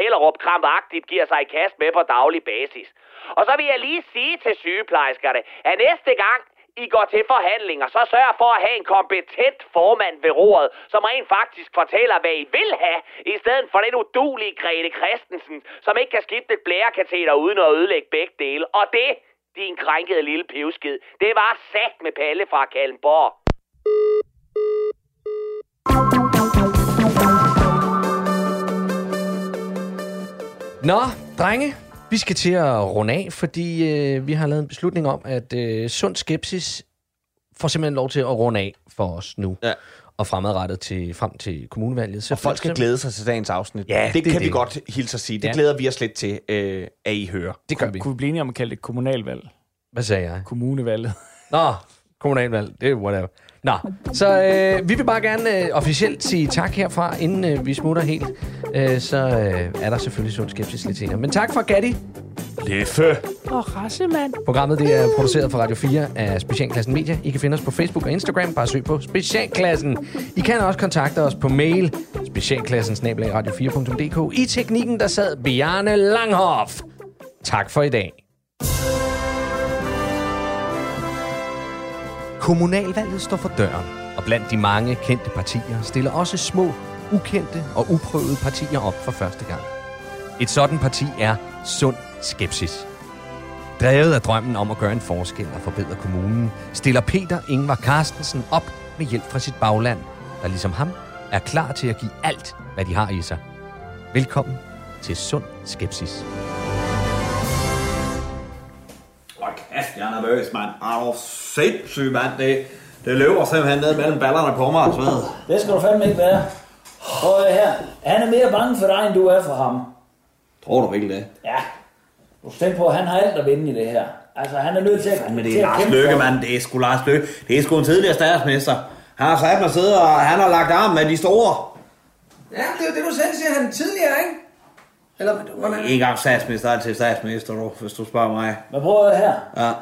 Hellerup krampagtigt giver sig i kast med på daglig basis. Og så vil jeg lige sige til sygeplejerskerne, at næste gang i går til forhandlinger, så sørg for at have en kompetent formand ved roret, som rent faktisk fortæller, hvad I vil have, i stedet for den udulige Grete Christensen, som ikke kan skifte et blærekateter uden at ødelægge begge dele. Og det, din krænkede lille pivskid, det var sat med Palle fra Kallenborg. Nå, drenge, vi skal til at runde af, fordi øh, vi har lavet en beslutning om, at øh, sund skepsis får simpelthen lov til at runde af for os nu. Ja. Og fremadrettet til, frem til kommunevalget. Så Og folk skal glæde sig til dagens afsnit. Ja, det, det det kan vi det. godt hilse at sige. Det Ja. glæder vi os lidt til, øh, at I hører. Det gør vi. Kunne vi blive enige om at kalde det kommunalvalg? Hvad sagde jeg? Kommunevalget. Nå, kommunalvalg, det er whatever. Nå, så øh, vi vil bare gerne øh, officielt sige tak herfra, inden øh, vi smutter helt. Øh, så øh, er der selvfølgelig sund skepsis lidt senere. Men tak for Gatti. Leffe. Og rassemand. Programmet det er produceret for Radio 4 af Specialklassen Media. I kan finde os på Facebook og Instagram. Bare søg på Specialklassen. I kan også kontakte os på mail. Specialklassen radio4.dk. I teknikken, der sad Bjarne Langhoff. Tak for i dag. Kommunalvalget står for døren, og blandt de mange kendte partier stiller også små, ukendte og uprøvede partier op for første gang. Et sådan parti er Sund Skepsis. Drevet af drømmen om at gøre en forskel og forbedre kommunen, stiller Peter Ingvar Carstensen op med hjælp fra sit bagland, der ligesom ham er klar til at give alt, hvad de har i sig. Velkommen til Sund Skepsis. Nervøs, mand. Er du sindssyg, mand? Det, det løber simpelthen ned mellem ballerne på mig, så Det skal du fandme ikke være. Prøv her. Han er mere bange for dig, end du er for ham. Tror du virkelig det? Ja. Du skal på, at han har alt at vinde i det her. Altså, han er nødt til at, Men det er Lars Løkke, mand. Det er sgu Lars Løkke. Det er sgu en tidligere statsminister. Han har sat mig sidde, og han har lagt arm med de store. Ja, det er jo det, du selv siger, han tidligere, ikke? Eller hvordan? En gang statsminister, altid statsminister, du, hvis du spørger mig. Men prøv her. Ja.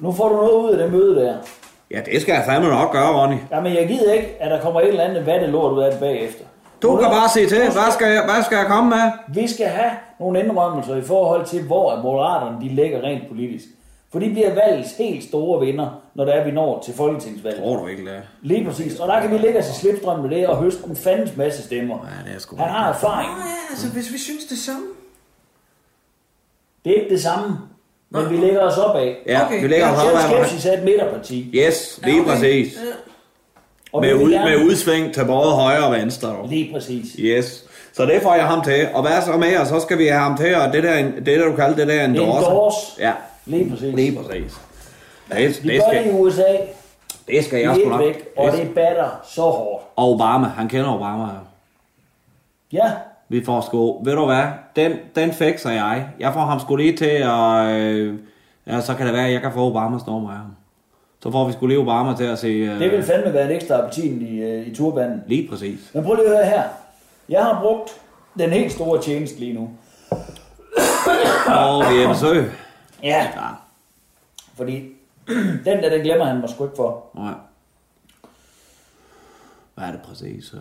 Nu får du noget ud af det møde der. ja, det skal jeg fandme nok gøre, Ronny. Jamen, jeg gider ikke, at der kommer et eller andet vattelort ud af det bagefter. Du kan bare se til. Hvad skal jeg, hvad skal jeg komme med? Vi skal have nogle indrømmelser i forhold til, hvor moderaterne de ligger rent politisk. For de bliver valgets helt store vinder, når det er, vi når til folketingsvalget. Tror du ikke det? Lige præcis. Og der kan vi lægge os i slipstrøm med det og høste en fandens masse stemmer. Ja, det er sgu Han har erfaring. Ja, altså, hvis vi synes det samme. Det er ikke det samme, men vi lægger os op af. Ja, Okay. vi lægger os op ad- Skepsis er et midterparti. Yes, lige okay. præcis. Og Med, ud, gerne- med udsving til både højre og venstre. dog. Lige præcis. Yes. Så det får jeg ham til. Og hvad så med, og så skal vi have ham til, og det der, det der du kalder det der endorser. Endorse. Ja, Lige præcis. lige præcis. Det, Vi det, gør det skal, i USA. det skal jeg sgu er nok. væk, og det batter så hårdt. Og Obama, han kender Obama. Ja, Vi får sgu, ved du hvad, den, den fikser jeg. Jeg får ham sgu lige til at, øh, ja, så kan det være, at jeg kan få Obamas nummer af ham. Så får vi sgu lige Obama til at se... Øh, det vil fandme være en ekstra appetit i, øh, i turbanden. Lige præcis. Men prøv lige at høre her. Jeg har brugt den helt store tjeneste lige nu. Og vi er besøg. Ja. ja. Fordi den der, den glemmer han mig sgu ikke for. Nej. Hvad er det præcis? øh?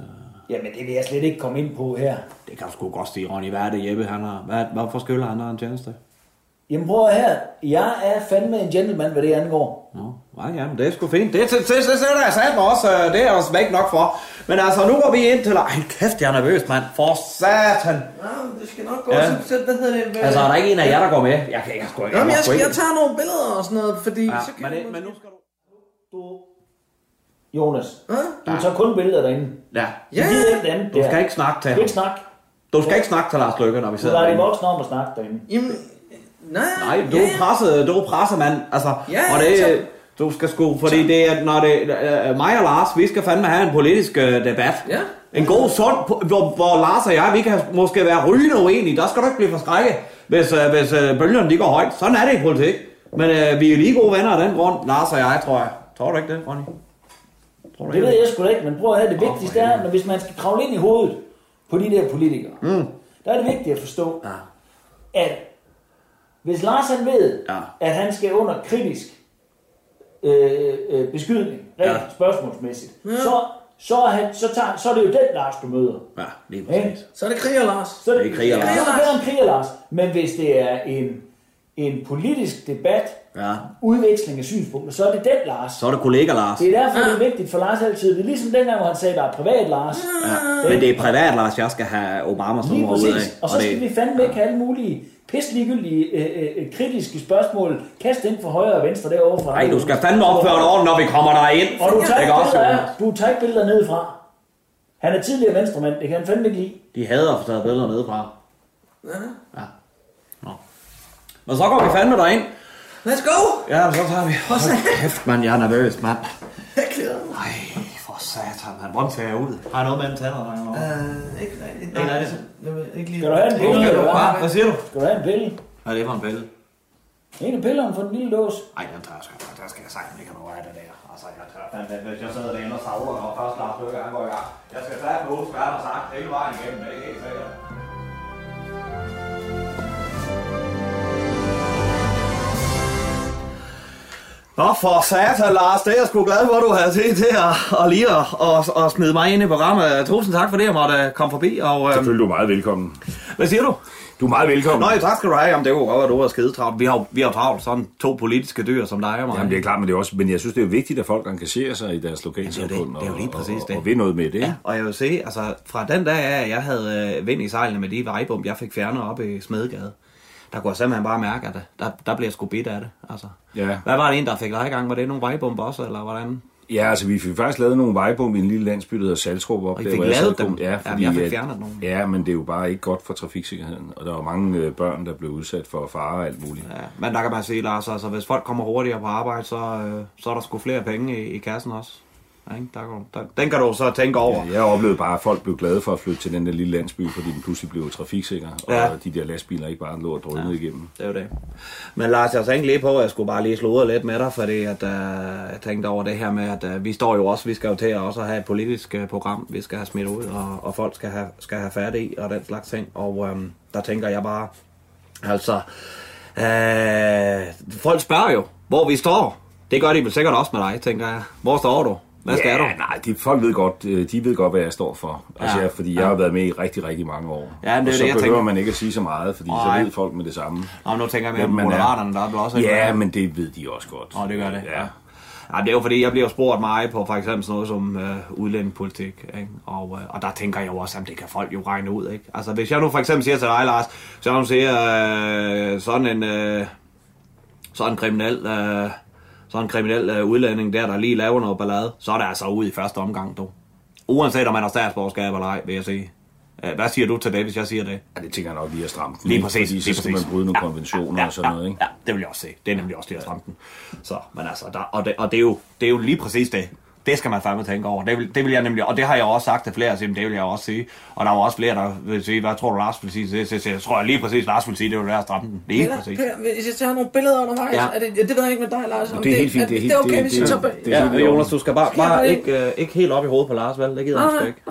Jamen, det vil jeg slet ikke komme ind på her. Det kan du sgu godt sige, Ronny. Hvad er det, Jeppe? Han har, hvad, hvorfor skylder han der en tjeneste? Jamen prøv her. Jeg er fandme en gentleman, hvad det angår. Nå, nej, ja, men det er sgu fint. Det, det, det, det, det er jeg også. Det er jeg også væk nok for. Men altså, nu går vi ind til... Ej, kæft, jeg er nervøs, mand. For satan. Ja, det skal nok gå. Ja. Så, hvad hedder det? Altså, er der ikke en af jer, der går med? Jeg kan ikke sgu ikke. Jamen, jeg, skal, jeg tager nogle billeder og sådan noget, fordi... Ja, så kan men, det, men nu skal du... Du, Jonas, du tager kun billeder derinde. Ja. Du gider ikke det andet Du skal ikke snakke til Du skal ham. ikke snakke. Du skal ikke snakke til Lars Løkke, når vi Du sidder lader de derinde. voksne om at snakke derinde. Jamen, nej. Nej, du er presset, du er presset, mand. Altså, Ja, og det, så- du skal sgu, fordi det er, når det, øh, mig og Lars, vi skal fandme have en politisk øh, debat. Ja. En god, sund, hvor, hvor Lars og jeg, vi kan måske være rygende uenige. Der skal du ikke blive forskrækket, hvis, øh, hvis øh, bølgerne de går højt. Sådan er det i politik. Men øh, vi er lige gode venner af den grund, Lars og jeg, tror jeg. Tror du ikke det, Ronny? Du Det ved jeg sgu da ikke, men prøv at høre, det vigtigste er, når hvis man skal kravle ind i hovedet på de der politikere, Mm. der er det vigtigt at forstå, Ja. at hvis Lars han ved, Ja. at han skal under kritisk øh, øh, beskydning, rent Ja. spørgsmålsmæssigt, så, så, er han, så, tager, så er det jo den Lars, du møder. Ja, lige præcis. Så er det kriger, Lars. Så er Det er kriger, Lars. Så er det kriger, Lars. Men hvis det er en, en politisk debat, Ja, udveksling af synspunkter, så er det den Lars. så er det kollega Lars. Det er derfor, det er vigtigt for Lars altid. Det er ligesom dengang, hvor han sagde, der er privat Lars. Ja. Men det er privat, Lars, jeg skal have Obamas nummer ud af. Og så skal vi fandme ikke have alle mulige pisse ligegyldige øh, øh, kritiske spørgsmål. Kast ind for højre og venstre derovre fra. Nej, du skal fandme opføre dig ordentligt, når vi kommer derind. Og du tager Ikke billeder, af, du tager ikke billeder nedefra. Han er tidligere venstremand, det kan han fandme ikke lide. De hader at få taget billeder nedefra. Ja. Nå. Men så går vi fandme derind. Let's go! Ja, så tager vi. For satan. Kæft, mand. Jeg er nervøs, mand. Jeg glæder mig. Nej, for satan, mand. Hvordan ser jeg ud? Har jeg noget med en tænder? Øh, ikke rigtigt. Jeg vil ikke lige... Skal du have en pille? Skal du- Hvad? Hvad siger du? Skal du have en pille? Hvad er det for en pille? En af pillerne for den lille dås. Ej, den tager jeg sgu. Der skal jeg sagt, ikke have noget af det der. Altså, jeg tager fandme, hvis jeg sidder derinde og savler, og først Lars Løkke, han går i gang. Jeg skal tage på hvad han har sagt hele vejen igennem, det er helt sikkert. Nå for satan, Lars, det er jeg sgu glad for, at du har tid til at, at lige at, at, at smide mig ind i programmet. Tusind tak for det, jeg måtte komme forbi. Og, øhm, Selvfølgelig, du er meget velkommen. Hvad siger du? Du er meget velkommen. Nå, ja, tak skal du have. Jamen, det kunne godt være, at du er skide travlt. Vi har, jo- vi har jo travlt sådan to politiske dyr som dig og mig. Jamen, det er klart, men det er også, men jeg synes, det er vigtigt, at folk engagerer sig i deres lokalsamfund. det er jo lige præcis og, det. Og, og vil noget med det. Ja, Ja. og jeg vil sige, altså fra den dag af, jeg havde øh, vind i sejlene med de vejbump, jeg fik fjernet op i Smedegade, der kunne jeg simpelthen bare mærke, at det, der, der blev jeg sgu bidt af det. Altså. Ja. Hvad var det en, der fik dig i gang? Var det nogle vejbump også, eller hvordan? ja, altså vi fik faktisk lavet nogle vejbom i en lille landsby, der hedder Salstrup op. Og I der, fik jeg lavet dem? Ja, Jamen, fordi, jeg fik fjernet nogle. Ja, men det er jo bare ikke godt for trafiksikkerheden. Og der var mange øh, børn, der blev udsat for fare og alt muligt. Ja, men der kan man sige, Lars, altså hvis folk kommer hurtigere på arbejde, så, øh, så er der sgu flere penge i, i kassen også. Ikke? Der, kan- der, den kan du så tænke over. Ja, jeg oplevede bare, at folk blev glade for at flytte til den der lille landsby, fordi den pludselig blev trafiksikker, og Ja. de der lastbiler ikke bare lå og drønede ja. igennem. Det er jo det. Men Lars, jeg tænkte lige på, at jeg skulle bare lige slå lidt med dig, fordi at, uh, jeg tænkte over det her med, at uh, vi står jo også, vi skal jo til at også have et politisk uh, program, vi skal have smidt ud, og, og folk skal have, skal have fat i, og den slags ting. Og um, der tænker jeg bare, altså, uh, folk spørger jo, hvor vi står. Det gør de vel sikkert også med dig, tænker jeg. Hvor står du? Hvad skal ja, du? nej, de, folk ved godt, øh, de ved godt, hvad jeg står for. Altså, Ja. ja. fordi jeg Ja. har været med i rigtig, rigtig mange år. Ja, men det er og så det, jeg behøver tænker. man ikke at sige så meget, fordi Nej. så ved folk med det samme. Nå, nu tænker jeg man er. Moderaterne, der er også... Ja, men det ved de også godt. Nå, det gør det. Ja. Ja, det er jo fordi, jeg bliver spurgt meget på for eksempel sådan noget som øh, udlændingepolitik, ikke? Og, øh, og der tænker jeg jo også, at det kan folk jo regne ud, ikke? Altså, hvis jeg nu for eksempel siger til dig, Lars, så nu siger øh, sådan en, øh, sådan en kriminel, øh, sådan en kriminel øh, udlænding der, der lige laver noget ballade, så er det altså ud i første omgang, du. Uanset om man har statsborgerskab eller ej, vil jeg sige. Øh, Hvad siger du til det, hvis jeg siger det? Ja, det tænker jeg nok lige at stramme den. Lige præcis. Fordi så skal man bryde nogle konventioner og sådan noget, ikke? Ja, det vil jeg også se. Det er nemlig også det, at stramme den. Så, men altså, der, og, det, og det, er jo, det er jo lige præcis det. Det skal man fandme tænke over. Det vil, det vil jeg nemlig, og det har jeg også sagt til flere, at det vil jeg også sige. Og der var også flere, der vil sige, hvad tror du, Lars vil sige? Så, så, så, jeg tror jeg lige præcis, Lars vil sige, det vil være at stramme den. Lige Peter, præcis. Peter, hvis jeg tager nogle billeder undervejs, Ja. ja. er det, det ved jeg ikke med dig, Lars. om Det er helt fint, det er helt- det er okay, hvis jeg tager det- Ja, men Jonas, du skal bare, bare ikke, øh, ikke helt op i hovedet på Lars, vel? Det gider han sgu ikke.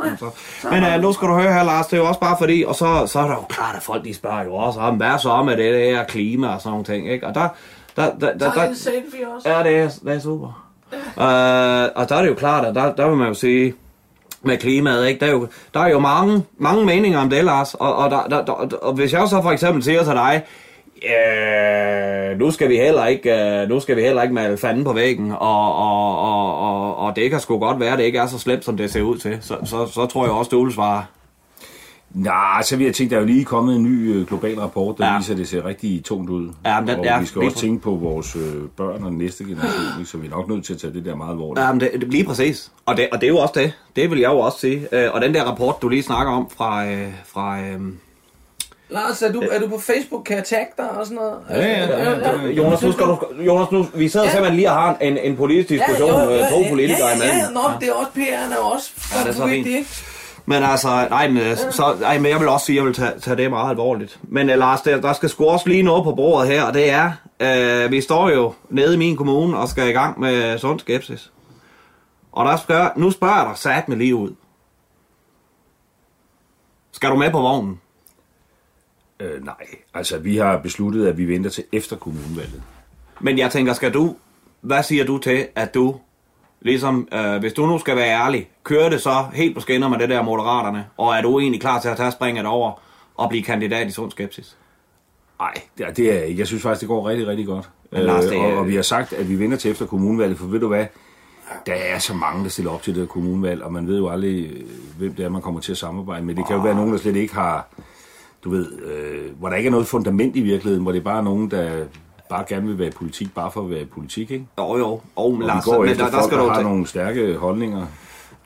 Men øh, nu skal du høre her, Lars, det er jo også bare fordi, og så, så er der jo klart, at folk de spørger jo også om, hvad så med det der klima og sådan nogle ting, ikke? Og der, der, der, der, Tager der, en selfie også. Ja, det er, det er super. Øh, Øh, og der er det jo klart, at der, der vil man jo sige, med klimaet, ikke? Der er jo, der er jo mange, mange meninger om det, Lars. Og, og, der, der, der, og hvis jeg så for eksempel siger til dig, øh, nu skal vi heller ikke, øh, nu skal vi heller ikke male fanden på væggen, og, og, og, og, og det kan sgu godt være, at det ikke er så slemt, som det ser ud til. Så, så, så tror jeg også, du vil svare. Nej, så vil jeg tænke, der er jo lige kommet en ny øh, global rapport, der Ja. ja. viser, at det ser rigtig tungt ud. Ja, men den- og ja, vi skal også tænke på vores øh, børn og næste generation, så vi er nok nødt til at tage det der meget alvorligt. Ja, men det, det, lige præcis. Og det, og det er jo også det. Det vil jeg jo også sige. Øh, og den der rapport, du lige snakker om fra... Øh, fra øh, Lars, er du, er du på Facebook? Kan jeg tagge dig og sådan noget? Ja, ja, ja. Jonas, nu skal du, Jonas, nu, vi sidder ja. simpelthen lige og har en, en politisk diskussion, Ja, ja, jo, jo, ja, to ja, politikere ja, imellem. Ja, nå, det er også PR'en er jo også Ja, det er så fint. ikke? Men altså, nej, men, øh, så, nej, men jeg vil også sige, at jeg vil tage, tage det meget alvorligt. Men uh, Lars, der, der skal også lige noget på bordet her, og det er, uh, vi står jo nede i min kommune og skal i gang med sund skepsis. Og der skal, nu spørger jeg dig sat med lige ud. Skal du med på vognen? Øh, nej, altså vi har besluttet, at vi venter til efter kommunevalget. Men jeg tænker, skal du, hvad siger du til, at du, ligesom, øh, hvis du nu skal være ærlig, kører det så helt på skinner med det der moderaterne, og er du egentlig klar til at tage springet over og blive kandidat i sund skepsis? Nej, det er, det er jeg. Jeg synes faktisk, det går rigtig, rigtig godt. Men Lars, det er- og, og vi har sagt, at vi venter til efter kommunevalget, for ved du hvad, der er så mange, der stiller op til det her kommunevalg, og man ved jo aldrig, øh, hvem det er, man kommer til at samarbejde med. Det kan jo være nogen, der slet ikke har, du ved, øh, hvor der ikke er noget fundament i virkeligheden, hvor det er bare nogen, der bare gerne vil være i politik, bare for at være i politik, ikke? Jo, jo. Og, Lars, går men efter der- der folk, skal der har tage- nogle stærke holdninger.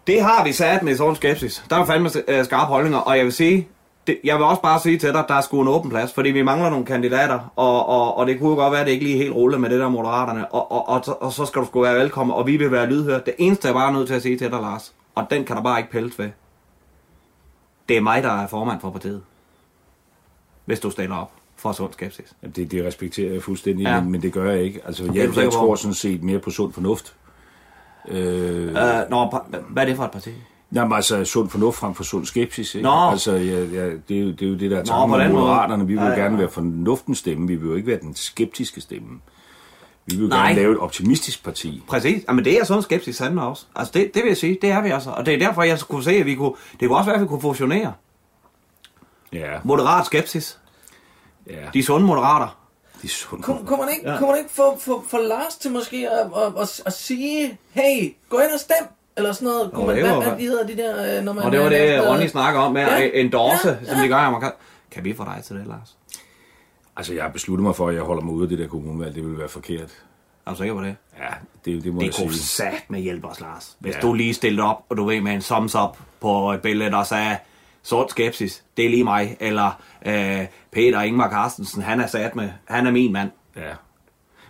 Det har vi sat med sådan skepsis. Der er fandme øh, skarpe holdninger, og jeg vil sige, det, jeg vil også bare sige til dig, der er sgu en åben plads, fordi vi mangler nogle kandidater, og, og, og det kunne jo godt være, at det ikke lige helt rulle med det der moderaterne, og, og, og, så- og så skal du sgu være velkommen, og vi vil være lydhøre. Det eneste, jeg bare er nødt til at sige til dig, Lars, og den kan der bare ikke pælles ved, det er mig, der er formand for partiet. Hvis du stiller op for sund skepsis. Det, det respekterer jeg fuldstændig, Ja. men, men det gør jeg ikke. Altså, er jeg, jeg tror sådan set mere på sund fornuft. Øh, Øh, nå, hvad er det for et parti? Jamen altså, sund fornuft frem for sund skepsis. Ikke? Nå. Altså, ja, ja, det, er jo, det er jo det, der er tanken med moderaterne. Vi vil jo ja, gerne ja. være fornuftens stemme. Vi vil jo ikke være den skeptiske stemme. Vi vil jo Nej. gerne lave et optimistisk parti. Præcis. Jamen, det er sådan skepsis handler også. Altså, det, det vil jeg sige, det er vi altså. Og det er derfor, jeg kunne se, at vi kunne... Det kunne også være, at vi kunne fusionere. Ja. Moderat skepsis. Ja. De sunde moderater. De sunde Kunne, kunne man ikke, Ja. kunne man ikke få, få, få Lars til måske at, at, at, at sige, hey, gå ind og stem, eller sådan noget. Kunne Nå, man, det hvad, var- hvad de hedder de der, øh, når man... Og det var øh, det, noget- Ronny snakker om med Ja. ja. endorse, Ja, ja. som de gør i amerikansk. Kan vi få dig til det, Lars? Altså, jeg har besluttet mig for, at jeg holder mig ude af det der kommunvalg. Det vil være forkert. Er du sikker på det? Ja, det, det må Det jeg kunne sige. sat med hjælpe os, Lars. Hvis Ja. ja. du lige stillede op, og du ved med en thumbs up på et billede, der sagde, sort skepsis, det er lige mig. Eller øh, Peter Ingmar Carstensen, han er sat med, han er min mand. Ja.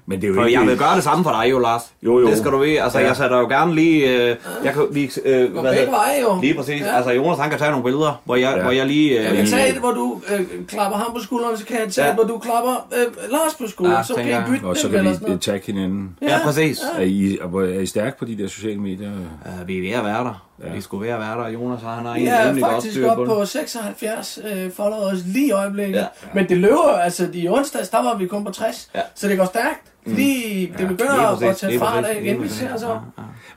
Men det er jo For ikke... jeg vil gøre det samme for dig jo, Lars. Jo, jo. Det skal du vide. Altså, Ja. ja. jeg sætter jo gerne lige... Øh, jeg kan lige... Øh, Gå hvad begge veje, jo. Lige præcis. Ja. Ja. Altså, Jonas, han kan tage nogle billeder, hvor jeg, Ja. ja. hvor jeg lige... Øh, Jeg kan tage et, hvor du øh, klapper ham på skulderen, så kan jeg tage Ja. et, hvor du klapper øh, Lars på skulderen, Ja, så kan I jeg. bytte Og så kan vi tagge hinanden. Ja, præcis. Er I, er I stærke på de der sociale medier? Øh, vi er ved at være der. Ja. Vi skulle ved at være der. Jonas, han har en er rimelig godt faktisk styr op på på det. 76 øh, followers lige i øjeblikket. Ja. Ja. Men det løber, altså i onsdags, der var vi kun på 60. Ja. Så det går stærkt. Fordi det begynder lige at tage fart af igen, vi ser så.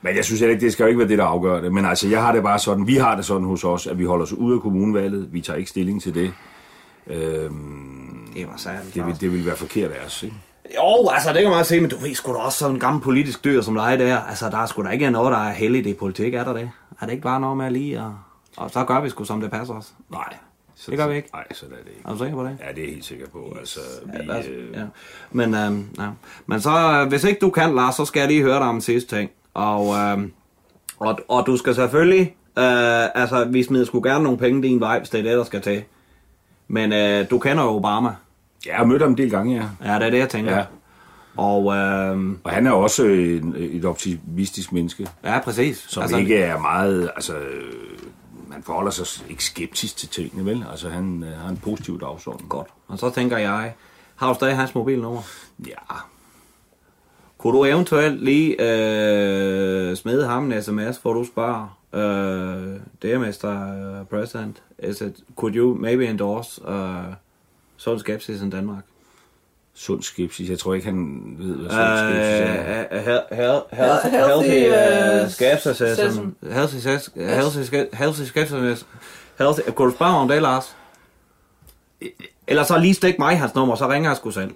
Men jeg synes heller ikke, det skal jo ikke være det, der afgør det. Men altså, jeg har det bare sådan, vi har det sådan hos os, at vi holder os ude af kommunvalget. Vi tager ikke stilling til det. Øhm, Det var særligt. det, vil, det vil være forkert af os, ikke? Jo, altså det kan man sige, men du ved sgu da også sådan en gammel politisk dyr som dig der. Altså der er sgu da ikke noget, der er heldigt i politik, er der det? Er det ikke bare noget med lige og, og så gør vi sgu som det passer os? Nej. Det gør vi ikke. Nej, så er det ikke. Er du sikker på det? Ja, det er jeg helt sikker på. Altså, vi, Ja, øh, ja. Men, øhm, ja. Men så, øh, hvis ikke du kan, Lars, så skal jeg lige høre dig om sidste ting. Og, øhm, og, og du skal selvfølgelig, øh, altså vi smider sgu gerne nogle penge din vej, hvis det er det, der skal til. Men øh, du kender jo Obama. jeg har mødt ham en del gange, ja. Ja, det er det, jeg tænker. Ja. Og øhm, Og han er også en, et optimistisk menneske, ja, præcis. som altså, ikke er meget... Altså, øh, man forholder sig ikke skeptisk til tingene, vel? Altså, han øh, har en positiv dagsorden. Godt. Og så tænker jeg, har du stadig hans mobilnummer? Ja, Kunne du eventuelt lige øh, smide ham en sms, hvor du spørger, øh, Dear Mr. President, is it, could you maybe endorse uh, sund skepsis in Denmark? Sund skepsis. Jeg tror ikke, han ved, hvad sund skepsis er. uh, he- he- healthy, skepticism. Healthy, skepticism. Healthy, ske- healthy kunne du spørge om det, Lars? Eller så lige stik mig hans nummer, så ringer jeg sgu selv.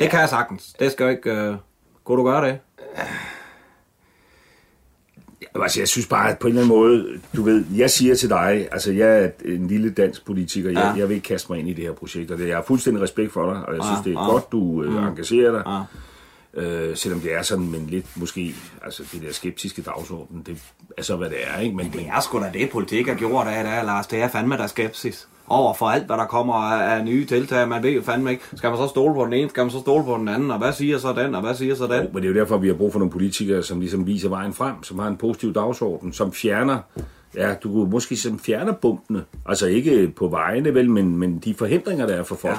Det kan jeg sagtens. Det skal jo ikke... Kunne du gøre det? Altså, jeg synes bare, at på en eller anden måde, du ved, jeg siger til dig, altså jeg er en lille dansk politiker, jeg, Ja. jeg vil ikke kaste mig ind i det her projekt, og det, jeg har fuldstændig respekt for dig, og jeg Ja, synes, det er ja. godt, du øh, engagerer dig. Ja. Øh, selvom det er sådan, men lidt måske, altså det der skeptiske dagsorden, det er så, hvad det er, ikke? Men, Det er sgu da det, politik har gjort af det, Lars. Det er fandme der skepsis over for alt, hvad der kommer af, af nye tiltag. Man ved jo fandme ikke, skal man så stole på den ene, skal man så stole på den anden, og hvad siger så den, og hvad siger så den? Jo, men det er jo derfor, vi har brug for nogle politikere, som ligesom viser vejen frem, som har en positiv dagsorden, som fjerner, ja, du kunne måske som fjerner bumpene. Altså ikke på vejene, vel, men, men de forhindringer, der er for folk.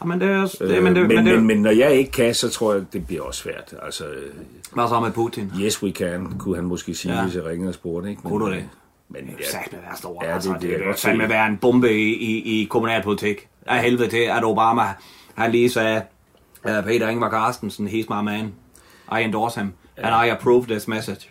Ja, men det er også... Øh, Det, men, det, men, men, det, men, men når jeg ikke kan, så tror jeg, det bliver også svært. Altså, øh, Hvad så med Putin? yes, we can, kunne han måske sige, Ja. hvis jeg ringede og spurgte. Ikke? Kunne du det? Men Det ja, er satme være stor, Ja, altså. det- Det, det det, det se. være en bombe i, i, i kommunalpolitik. Af helvede til, at Obama, han lige sagde, uh, Peter Ingvar Carstensen, he's my man. I endorse him, and I approve this message.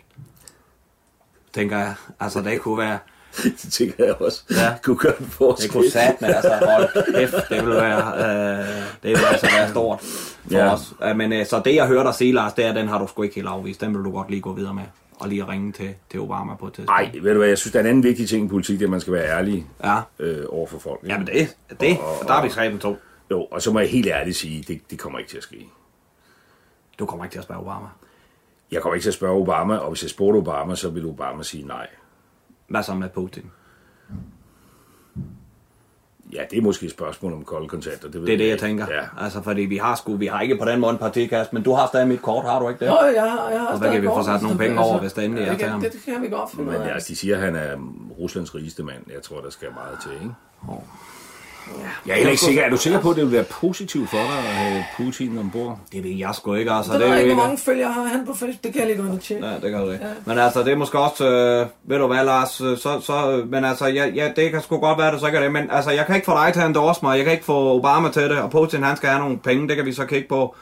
Tænker jeg, altså det kunne være... det tænker jeg også. Ja. kunne gøre en forskel. Det kunne satme, altså hold kæft, det ville være, øh, det ville altså være stort for Ja. ja. os. Men øh, så det jeg hørte dig sige, Lars, det er, den har du sgu ikke helt afvist. Den vil du godt lige gå videre med, og lige ringe til, til Obama på et tidspunkt. Nej, ved du hvad, jeg synes, der er en anden vigtig ting i politik, det er, at man skal være ærlig Ja. øh, over for folk. ikke? Jamen det, det, der har vi skrevet to. Jo, og så må jeg helt ærligt sige, det, det kommer ikke til at ske. Du kommer ikke til at spørge Obama. Jeg kommer ikke til at spørge Obama, og hvis jeg spurgte Obama, så vil Obama sige nej. Hvad så med Putin? Ja, det er måske et spørgsmål om kolde kontanter. Det, ved Det er det, jeg tænker. Ja. Altså, fordi vi har sgu, vi har ikke på den måde en partikast, men du har stadig mit kort, har du ikke det? Jo, jeg har, jeg har Og hvad kan vi få sat nogle penge over, hvis det endelig er det til kan, ham? det, det kan vi godt finde Men altså, de siger, at han er Ruslands rigeste mand. Jeg tror, der skal meget til, ikke? Jeg er heller ikke sikker. Er du sikker på, at det vil være positivt for dig at have Putin ombord? Det ved jeg sgu ikke, altså. Det, det er ikke, hvor mange følgere har han på Facebook. Det kan jeg lige gå ind og tjekke. Ja, det kan du ikke. Ja. Men altså, det er måske også, øh, ved du hvad, Lars, øh, så, så, men altså, ja, ja, det kan sgu godt være, det så ikke er det, men altså, jeg kan ikke få dig til at endorse mig, jeg kan ikke få Obama til det, og Putin, han skal have nogle penge, det kan vi så kigge på.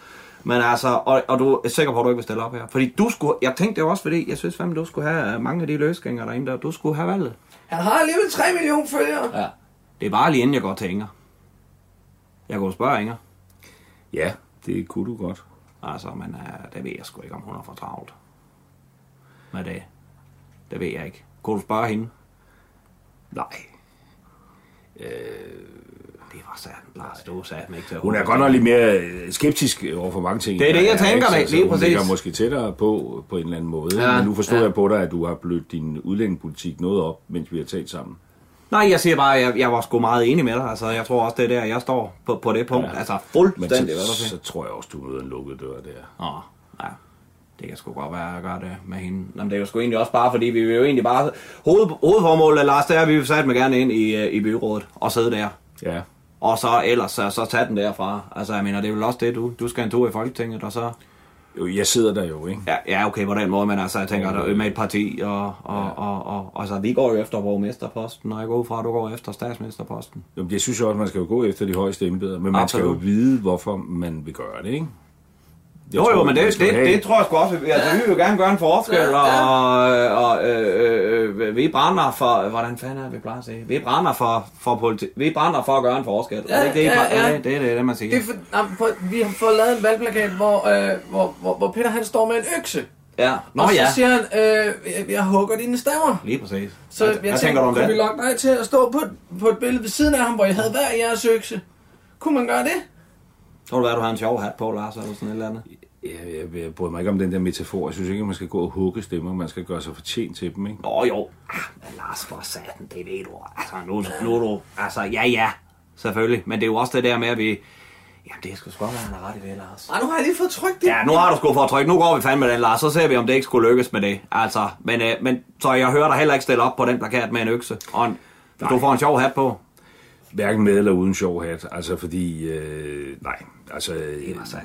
Men altså, og, og du er sikker på, at du ikke vil stille op her? Fordi du skulle, jeg tænkte det også, fordi jeg synes fandme, du skulle have øh, mange af de løsgængere derinde der, du skulle have valget. Han har alligevel 3 millioner følgere. Ja. Det er bare lige inden jeg går til Inger. Jeg går og spørge Inger. Ja, det kunne du godt. Altså, men uh, det ved jeg sgu ikke, om hun er for travlt. Med det. Det ved jeg ikke. Kunne du spørge hende? Nej. Øh, det var sandt, Lars. Du sagde mig ikke til Hun er godt nok lidt mere øh, skeptisk over for mange ting. Det er det, jeg tænker ikke? da, Så lige hun præcis. ligger måske tættere på, på en eller anden måde. Ja, Men nu forstår ja. jeg på dig, at du har blødt din udlændingepolitik noget op, mens vi har talt sammen. Nej, jeg siger bare, at jeg, jeg var sgu meget enig med dig. Altså, jeg tror også, det er der, jeg står på, på det punkt. Ja. Altså, Men fuldstændig, du så, så tror jeg også, du møder en lukket dør der. Nå, ja. Det kan sgu godt være, at jeg gør det med hende. Jamen, det er jo sgu egentlig også bare, fordi vi vil jo egentlig bare... Hoved, hovedformålet, Lars, det er, at vi vil sætte mig gerne ind i, øh, i byrådet og sidde der. Ja. Og så ellers så, så tage den derfra. Altså, jeg mener, det er vel også det, du, du skal en tur i Folketinget, og så... Jo, jeg sidder der jo, ikke? Ja, ja okay, på den måde, men altså, jeg tænker, der er med et parti, og, og, ja. og, og, og, altså, vi går jo efter borgmesterposten, og jeg går ud fra, at du går efter statsministerposten. Jo, jeg synes jo også, man skal jo gå efter de højeste embeder, men man Absolut. skal jo vide, hvorfor man vil gøre det, ikke? Jeg Jo, tror, jo, men det, det, det, tror jeg sgu også. Altså, vi vil jo gerne gøre en forskel, Ja, ja. og, og øh, øh, vi brænder for... Hvordan fanden er det, vi plejer at sige? Vi brænder for, for politi- Vi brænder for at gøre en forskel. Ja, er det ikke det, ja, ja. Det, det, er det, det, man siger. Det for, nej, for, vi har fået lavet en valgplakat, hvor, øh, hvor, hvor, hvor Peter han står med en økse. Ja, nå og så ja. siger han, øh, jeg, jeg hugger dine stemmer. Lige præcis. Så Hvad- jeg hvad tænkte, tænker du om kunne det? vi lokke dig til at stå på, et- på et billede ved siden af ham, hvor jeg havde hver jeres økse? Kunne man gøre det? Tror du, at du har en sjov hat på, Lars, eller sådan et eller andet? Jeg, jeg, jeg bryder mig ikke om den der metafor. Jeg synes ikke, at man skal gå og hugge stemmer. Man skal gøre sig fortjent til dem, ikke? Nå jo, ah, men Lars, for satan, det ved du. Altså, nu, nu er du... Altså, ja, ja, selvfølgelig. Men det er jo også det der med, at vi... Jamen, det er sgu være, han har ret i det, Lars. Ej, nu har jeg lige fået trykt det. Ja, nu har du sgu fået tryk. Nu går vi fandme med den, Lars. Så ser vi, om det ikke skulle lykkes med det. Altså, men, øh, men så jeg hører dig heller ikke stille op på den plakat med en økse. Og en, du får en sjov hat på. Hverken med eller uden sjov hat. Altså, fordi... Øh, nej, altså...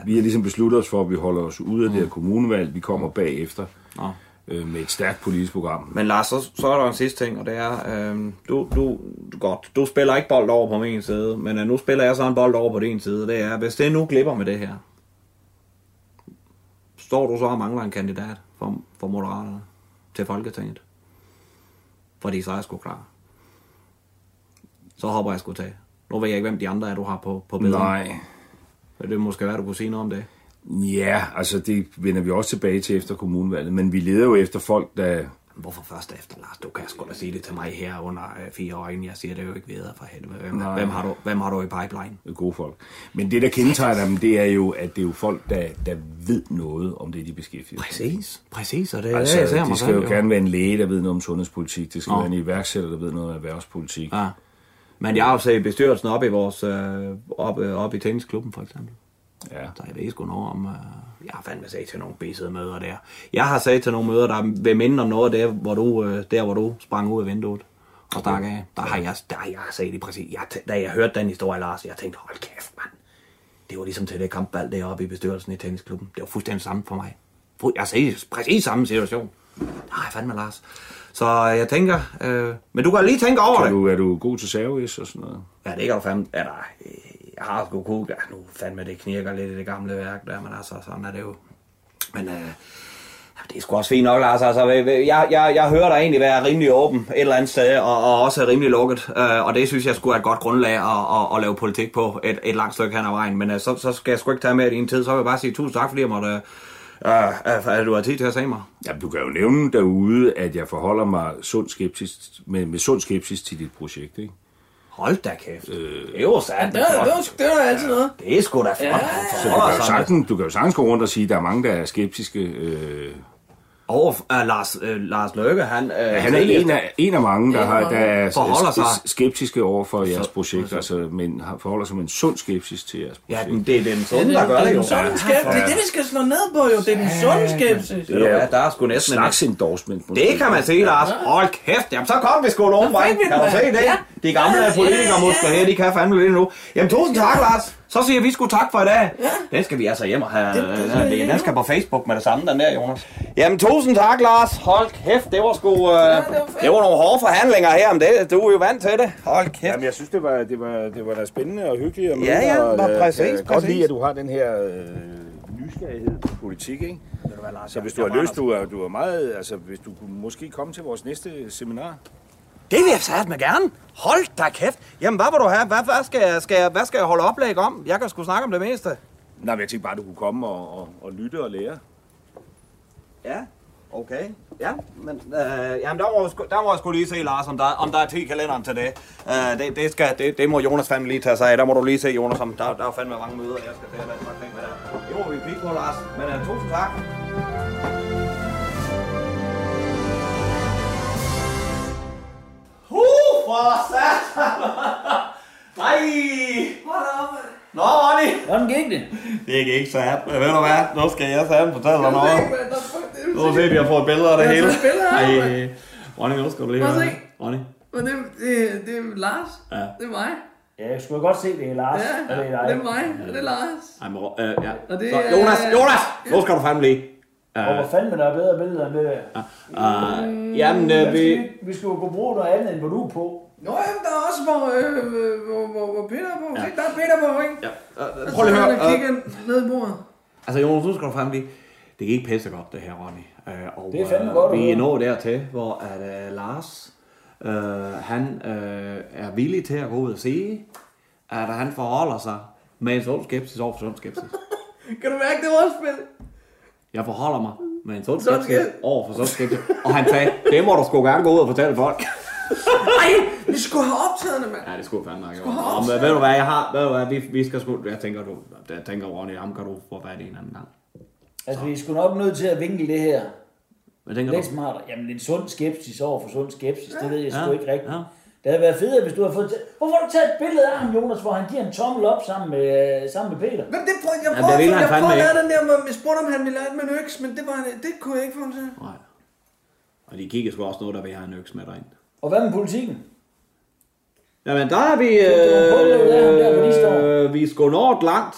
Vi har ligesom besluttet os for, at vi holder os ude af det her kommunevalg. Vi kommer bagefter Nå. øh, med et stærkt politisk program. Men Lars, så, så er der en sidste ting, og det er, øh, du, du, godt, du spiller ikke bold over på min side, men øh, nu spiller jeg så en bold over på din side. Det er, hvis det nu glipper med det her, står du så og mangler en kandidat for, for Moderaterne til Folketinget? Fordi så er jeg sgu klar. Så hopper jeg sgu til. Nu ved jeg ikke, hvem de andre er, du har på, på bedre. Nej. Det vil måske være, du kunne sige noget om det. Ja, altså det vender vi også tilbage til efter kommunevalget. Men vi leder jo efter folk, der... Hvorfor først efter, Lars? Du kan sgu da sige det til mig her under øh, fire år, inden jeg siger det jo ikke videre for helvede. Hvem, Nej. hvem, har du, hvem har du i pipeline? Gode folk. Men det, der kendetegner dem, det er jo, at det er jo folk, der, der ved noget om det, de beskæftiger sig med. Præcis, præcis, og det Altså, det, jeg ser det mig skal selv, jo gerne være en læge, der ved noget om sundhedspolitik. Det skal Nå. være en iværksætter, der ved noget om erhvervspolitik. Ja. Men jeg har jo set bestyrelsen op i vores, øh, op, øh, op i tennisklubben for eksempel. Ja. Så jeg ved sgu noget om, øh, jeg har fandme sagt til nogle bisede møder der. Jeg har sagt til nogle møder, der vil minde om noget der, hvor du, øh, der, hvor du sprang ud af vinduet og stak af. Der har jeg, der har jeg sagt det præcis. Jeg, da jeg hørte den historie, Lars, jeg tænkte, hold kæft, mand. Det var ligesom til det kampvalg deroppe i bestyrelsen i tennisklubben. Det var fuldstændig samme for mig. Jeg sagde præcis samme situation. Nej, fandme Lars. Så jeg tænker, øh, men du kan lige tænke over Kan det. du, er du god til service og sådan noget? Ja, det kan du fandme. Ja, der, øh, jeg har sgu kunne. Ja, nu fandme det knirker lidt i det gamle værk der, men altså, sådan er det jo. Men øh, det er sgu også fint nok, Lars. Altså, jeg, jeg, jeg, jeg hører dig egentlig være rimelig åben et eller andet sted, og, og også rimelig lukket. Øh, og det synes jeg skulle er et godt grundlag at, at, at lave politik på et, et langt stykke hen ad vejen. Men øh, så, så skal jeg sgu ikke tage med i din tid. Så vil jeg bare sige tusind tak, fordi jeg måtte, øh, at du har tid til at se mig. Ja, du kan jo nævne derude, at jeg forholder mig sund skepsis, med, med sund skepsis til dit projekt, ikke? Hold da kæft. Øh, Det er jo sandt. Det er, det er, det er altid noget. Det er sgu da flot. Ja, så du kan, jo sagtens, du kan jo sagtens gå rundt og sige, at der er mange, der er skeptiske. Øh, Og uh, Lars, uh, Lars Løkke, han... Uh, Ja, han er en af, en af mange, der, har, der er forholder sig. sk- skeptiske over for jeres projekt, altså, men har- forholder sig med en sund skepsis til jeres projekt. Ja, det er den sunde, Ja, der gør det det er jo. den sunde skepsis. Det er det, vi skal slå ned på jo. Det er den sunde skepsis. Det er, der er sgu næsten en slags endorsement. Det kan man sige, Lars. Hold kæft. Jamen, så kom vi sgu nogen vej. Kan den, du se det? Ja. De gamle Ja, ja, politikere ja, måske her, de kan fandme lidt nu. Jamen, tusind tak, Lars. Så siger vi sgu tak for i dag. Den skal vi altså hjem og have. Den, den skal på Facebook med det samme, den der, Jonas. Jamen, tusind tak, Lars. Hold kæft, det var sgu... Uh, det var nogle hårde forhandlinger her om det. Du er jo vant til det. Hold kæft. Jamen, jeg synes, det var, det var, det var da spændende og hyggeligt møde Ja, ja, dig, og, øh, præcis, Jeg kan godt præcis. lide, at du har den her øh, nysgerrighed på politik, ikke? Så hvis du har lyst, du er, du er meget... Altså, hvis du kunne måske komme til vores næste seminar. Det vil jeg satme gerne. Hold da kæft. Jamen, hvad vil du have? Hvad, hvad, skal, jeg, skal, jeg, hvad skal jeg holde oplæg om? Jeg kan sgu snakke om det meste. Nej, men jeg tænkte bare, du kunne komme og, og, og lytte og lære. Ja, okay. Ja, men øh, jamen, der, må jeg sgu, der må jeg sgu lige se, Lars, om der, om der er 10 kalenderen til det. Øh, det, det, skal, det. Det må Jonas fandme lige tage sig af. Der må du lige se, Jonas, om der, der er fandme mange møder, jeg skal til at ting med der. Det må vi kigge på, Lars. Men uh, tusind tak. For satan! Nej! Hold op. Nå, Ronny! Hvordan gik det? Det gik ikke så hat. Ved du hvad? Nu skal jeg sammen fortælle dig noget. Nu har set, vi har fået billeder af det Jeg har hele. fået billeder af det, Ej, Ronny, nu skal du lige at høre. Ronny. Men det, det, det er Lars. Ja. Det er mig. Ja, jeg skulle godt se det, Lars. Ja, det er dig. det er mig. Og det er Lars. Ej, men, øh, ja. Og det Så, er- Jonas, Jonas! Nu skal du fandme lige. Og hvor fanden der er bedre billeder end det der? Uh, jamen, øh, vi... Vi skulle jo kunne bruge noget andet, end hvor du er på. Nå, jamen, der er også, hvor, øh, hvor, hvor, hvor Peter er på. Ja. Der er Peter på, ikke? Ja. Uh, prøv lige at høre. og Uh, kigger ned i bordet. altså, Jonas, nu skal du fandme lige... Det gik pisse godt, det her, Ronny. Uh, og, Det er fandme godt at Vi er nået dertil, hvor at, uh, Lars, uh, han uh, er villig til at gå ud og sige, at han forholder sig med en sund skepsis over for sund skepsis. Kan du mærke, det var også spil? Jeg forholder mig med en sund skepsis over for sund skepsis. Og han sagde, det må du sgu gerne gå ud og fortælle folk. Ej, vi skulle have optaget det, mand. Ja, det skulle fandme. Skulle men optaget. ved du hvad, jeg har, ved du hvad, vi, vi skal sgu, jeg tænker, du, jeg tænker, Ronny, ham kan du få fat i en anden gang. Altså, vi er sgu nok nødt til at vinkle det her. Hvad tænker Lidt du? smartere. Jamen, en sund skepsis over for sund skepsis, det ved jeg sgu Ja, ikke rigtigt. ja. Det havde været federe, hvis du havde fået... T- Hvorfor har du taget et billede af ham, Jonas, hvor han giver en tommel op sammen med, øh, sammen med Peter? Men det prøvede, jeg Jamen, prøvede, han jeg prøvede fandme at ikke. den der, jeg spurgte, om han ville det med en øks, men det, var, det kunne jeg ikke få ham til. Nej. Og de kigger sgu også noget, der vil have en øks med derind. Og hvad med politikken? Jamen, der er vi... ham der? Øh, vi er sgu nået langt.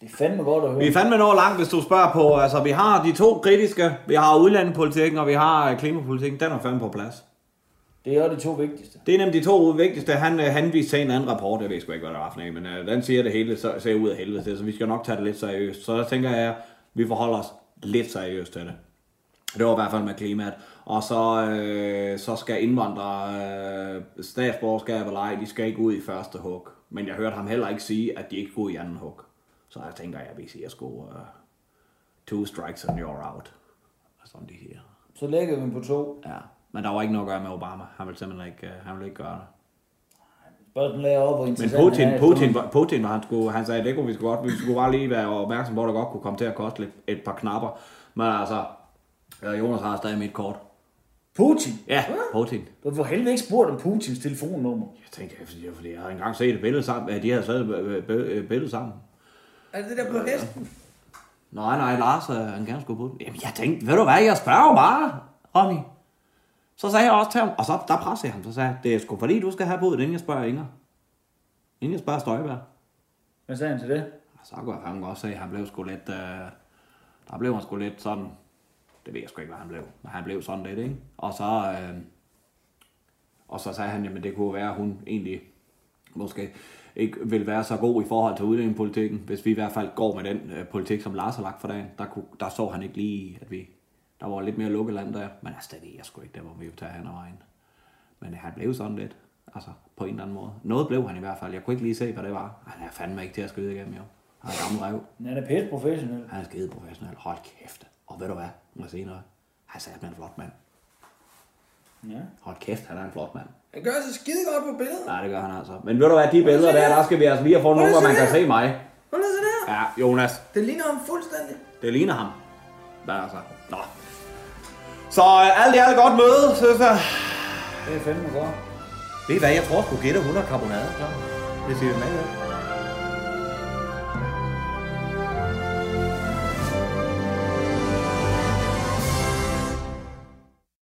Det er fandme godt at høre. Vi er fandme nået langt, hvis du spørger på. Altså, vi har de to kritiske. Vi har udlandepolitikken, og vi har øh, klimapolitikken. Den er fandme på plads. Det er jo de to vigtigste. Det er nemlig de to vigtigste. Han øh, henviste til en anden rapport, jeg ved sgu ikke, hvad der er en, men øh, den siger det hele så, ser ud af helvede så vi skal nok tage det lidt seriøst. Så der tænker jeg, at vi forholder os lidt seriøst til det. Det var i hvert fald med klimaet. Og så, øh, så skal indvandrere, øh, statsborgerskab eller ej, de skal ikke ud i første hug. Men jeg hørte ham heller ikke sige, at de ikke skulle i anden hug. Så jeg tænker, at vi siger sgu uh, two strikes and you're out. Som de siger. Så lægger vi på to. Ja, men der var ikke noget at gøre med Obama. Han ville simpelthen ikke, uh, han ville ikke gøre det. Spørgsmålet er over, hvor Men Putin, er. Putin, var- Putin var, han, skulle, han sagde, det kunne vi sgu godt, vi skulle bare lige være opmærksom på, at det godt kunne komme til at koste lidt, et par knapper. Men altså, øh, Jonas har stadig mit kort. Putin? Ja, Putin. Du har for helvede ikke spurgt om Putins telefonnummer. Jeg tænkte, er fordi, jeg havde engang set et billede sammen, at de havde taget et billede sammen. Er det der på hesten? Nej, nej, Lars, øh, han gerne skulle Putin. Jamen, jeg tænkte, ved du hvad, jeg spørger bare, Ronny. Så sagde jeg også til ham, og så der pressede jeg ham, så sagde jeg, det er sgu fordi, du skal have Putin, inden jeg spørger Inger. Inden jeg spørger Støjberg. Hvad sagde han til det? Så kunne jeg fandme godt se, at han blev sgu lidt... Øh, der blev han sgu lidt sådan... Det ved jeg sgu ikke, hvad han blev. Men han blev sådan lidt, ikke? Og så... Øh, og så sagde han, jamen det kunne være, at hun egentlig måske ikke vil være så god i forhold til udlændingepolitikken, hvis vi i hvert fald går med den øh, politik, som Lars har lagt for dagen. Der, kunne, der så han ikke lige, at vi... Der var lidt mere lukket land der. Men altså, det ved jeg sgu ikke, der hvor vi jo tage hen ad vejen. Men han blev sådan lidt. Altså, på en eller anden måde. Noget blev han i hvert fald. Jeg kunne ikke lige se, hvad det var. Han er fandme ikke til at skyde igennem, jo. Han er gammel rev. Han er pænt professionel. Han er skide professionel. Hold kæft. Og ved du hvad? Må jeg sige noget? Han er en flot mand. Ja. Hold kæft, han er en flot mand. Han gør sig skide godt på billedet. Nej, det gør han altså. Men ved du hvad, de billeder der, der skal vi altså lige have Prøv nogle, hvor man kan se se mig. Prøv lige at se der. Ja, Jonas. Det ligner ham fuldstændig. Det ligner ham. Hvad altså? Nå. Så øh, alt i alt godt møde, jeg. Det er fandme godt. Ved I hvad, jeg tror sgu gætte 100 carbonade, klar. Det siger vi med, ja.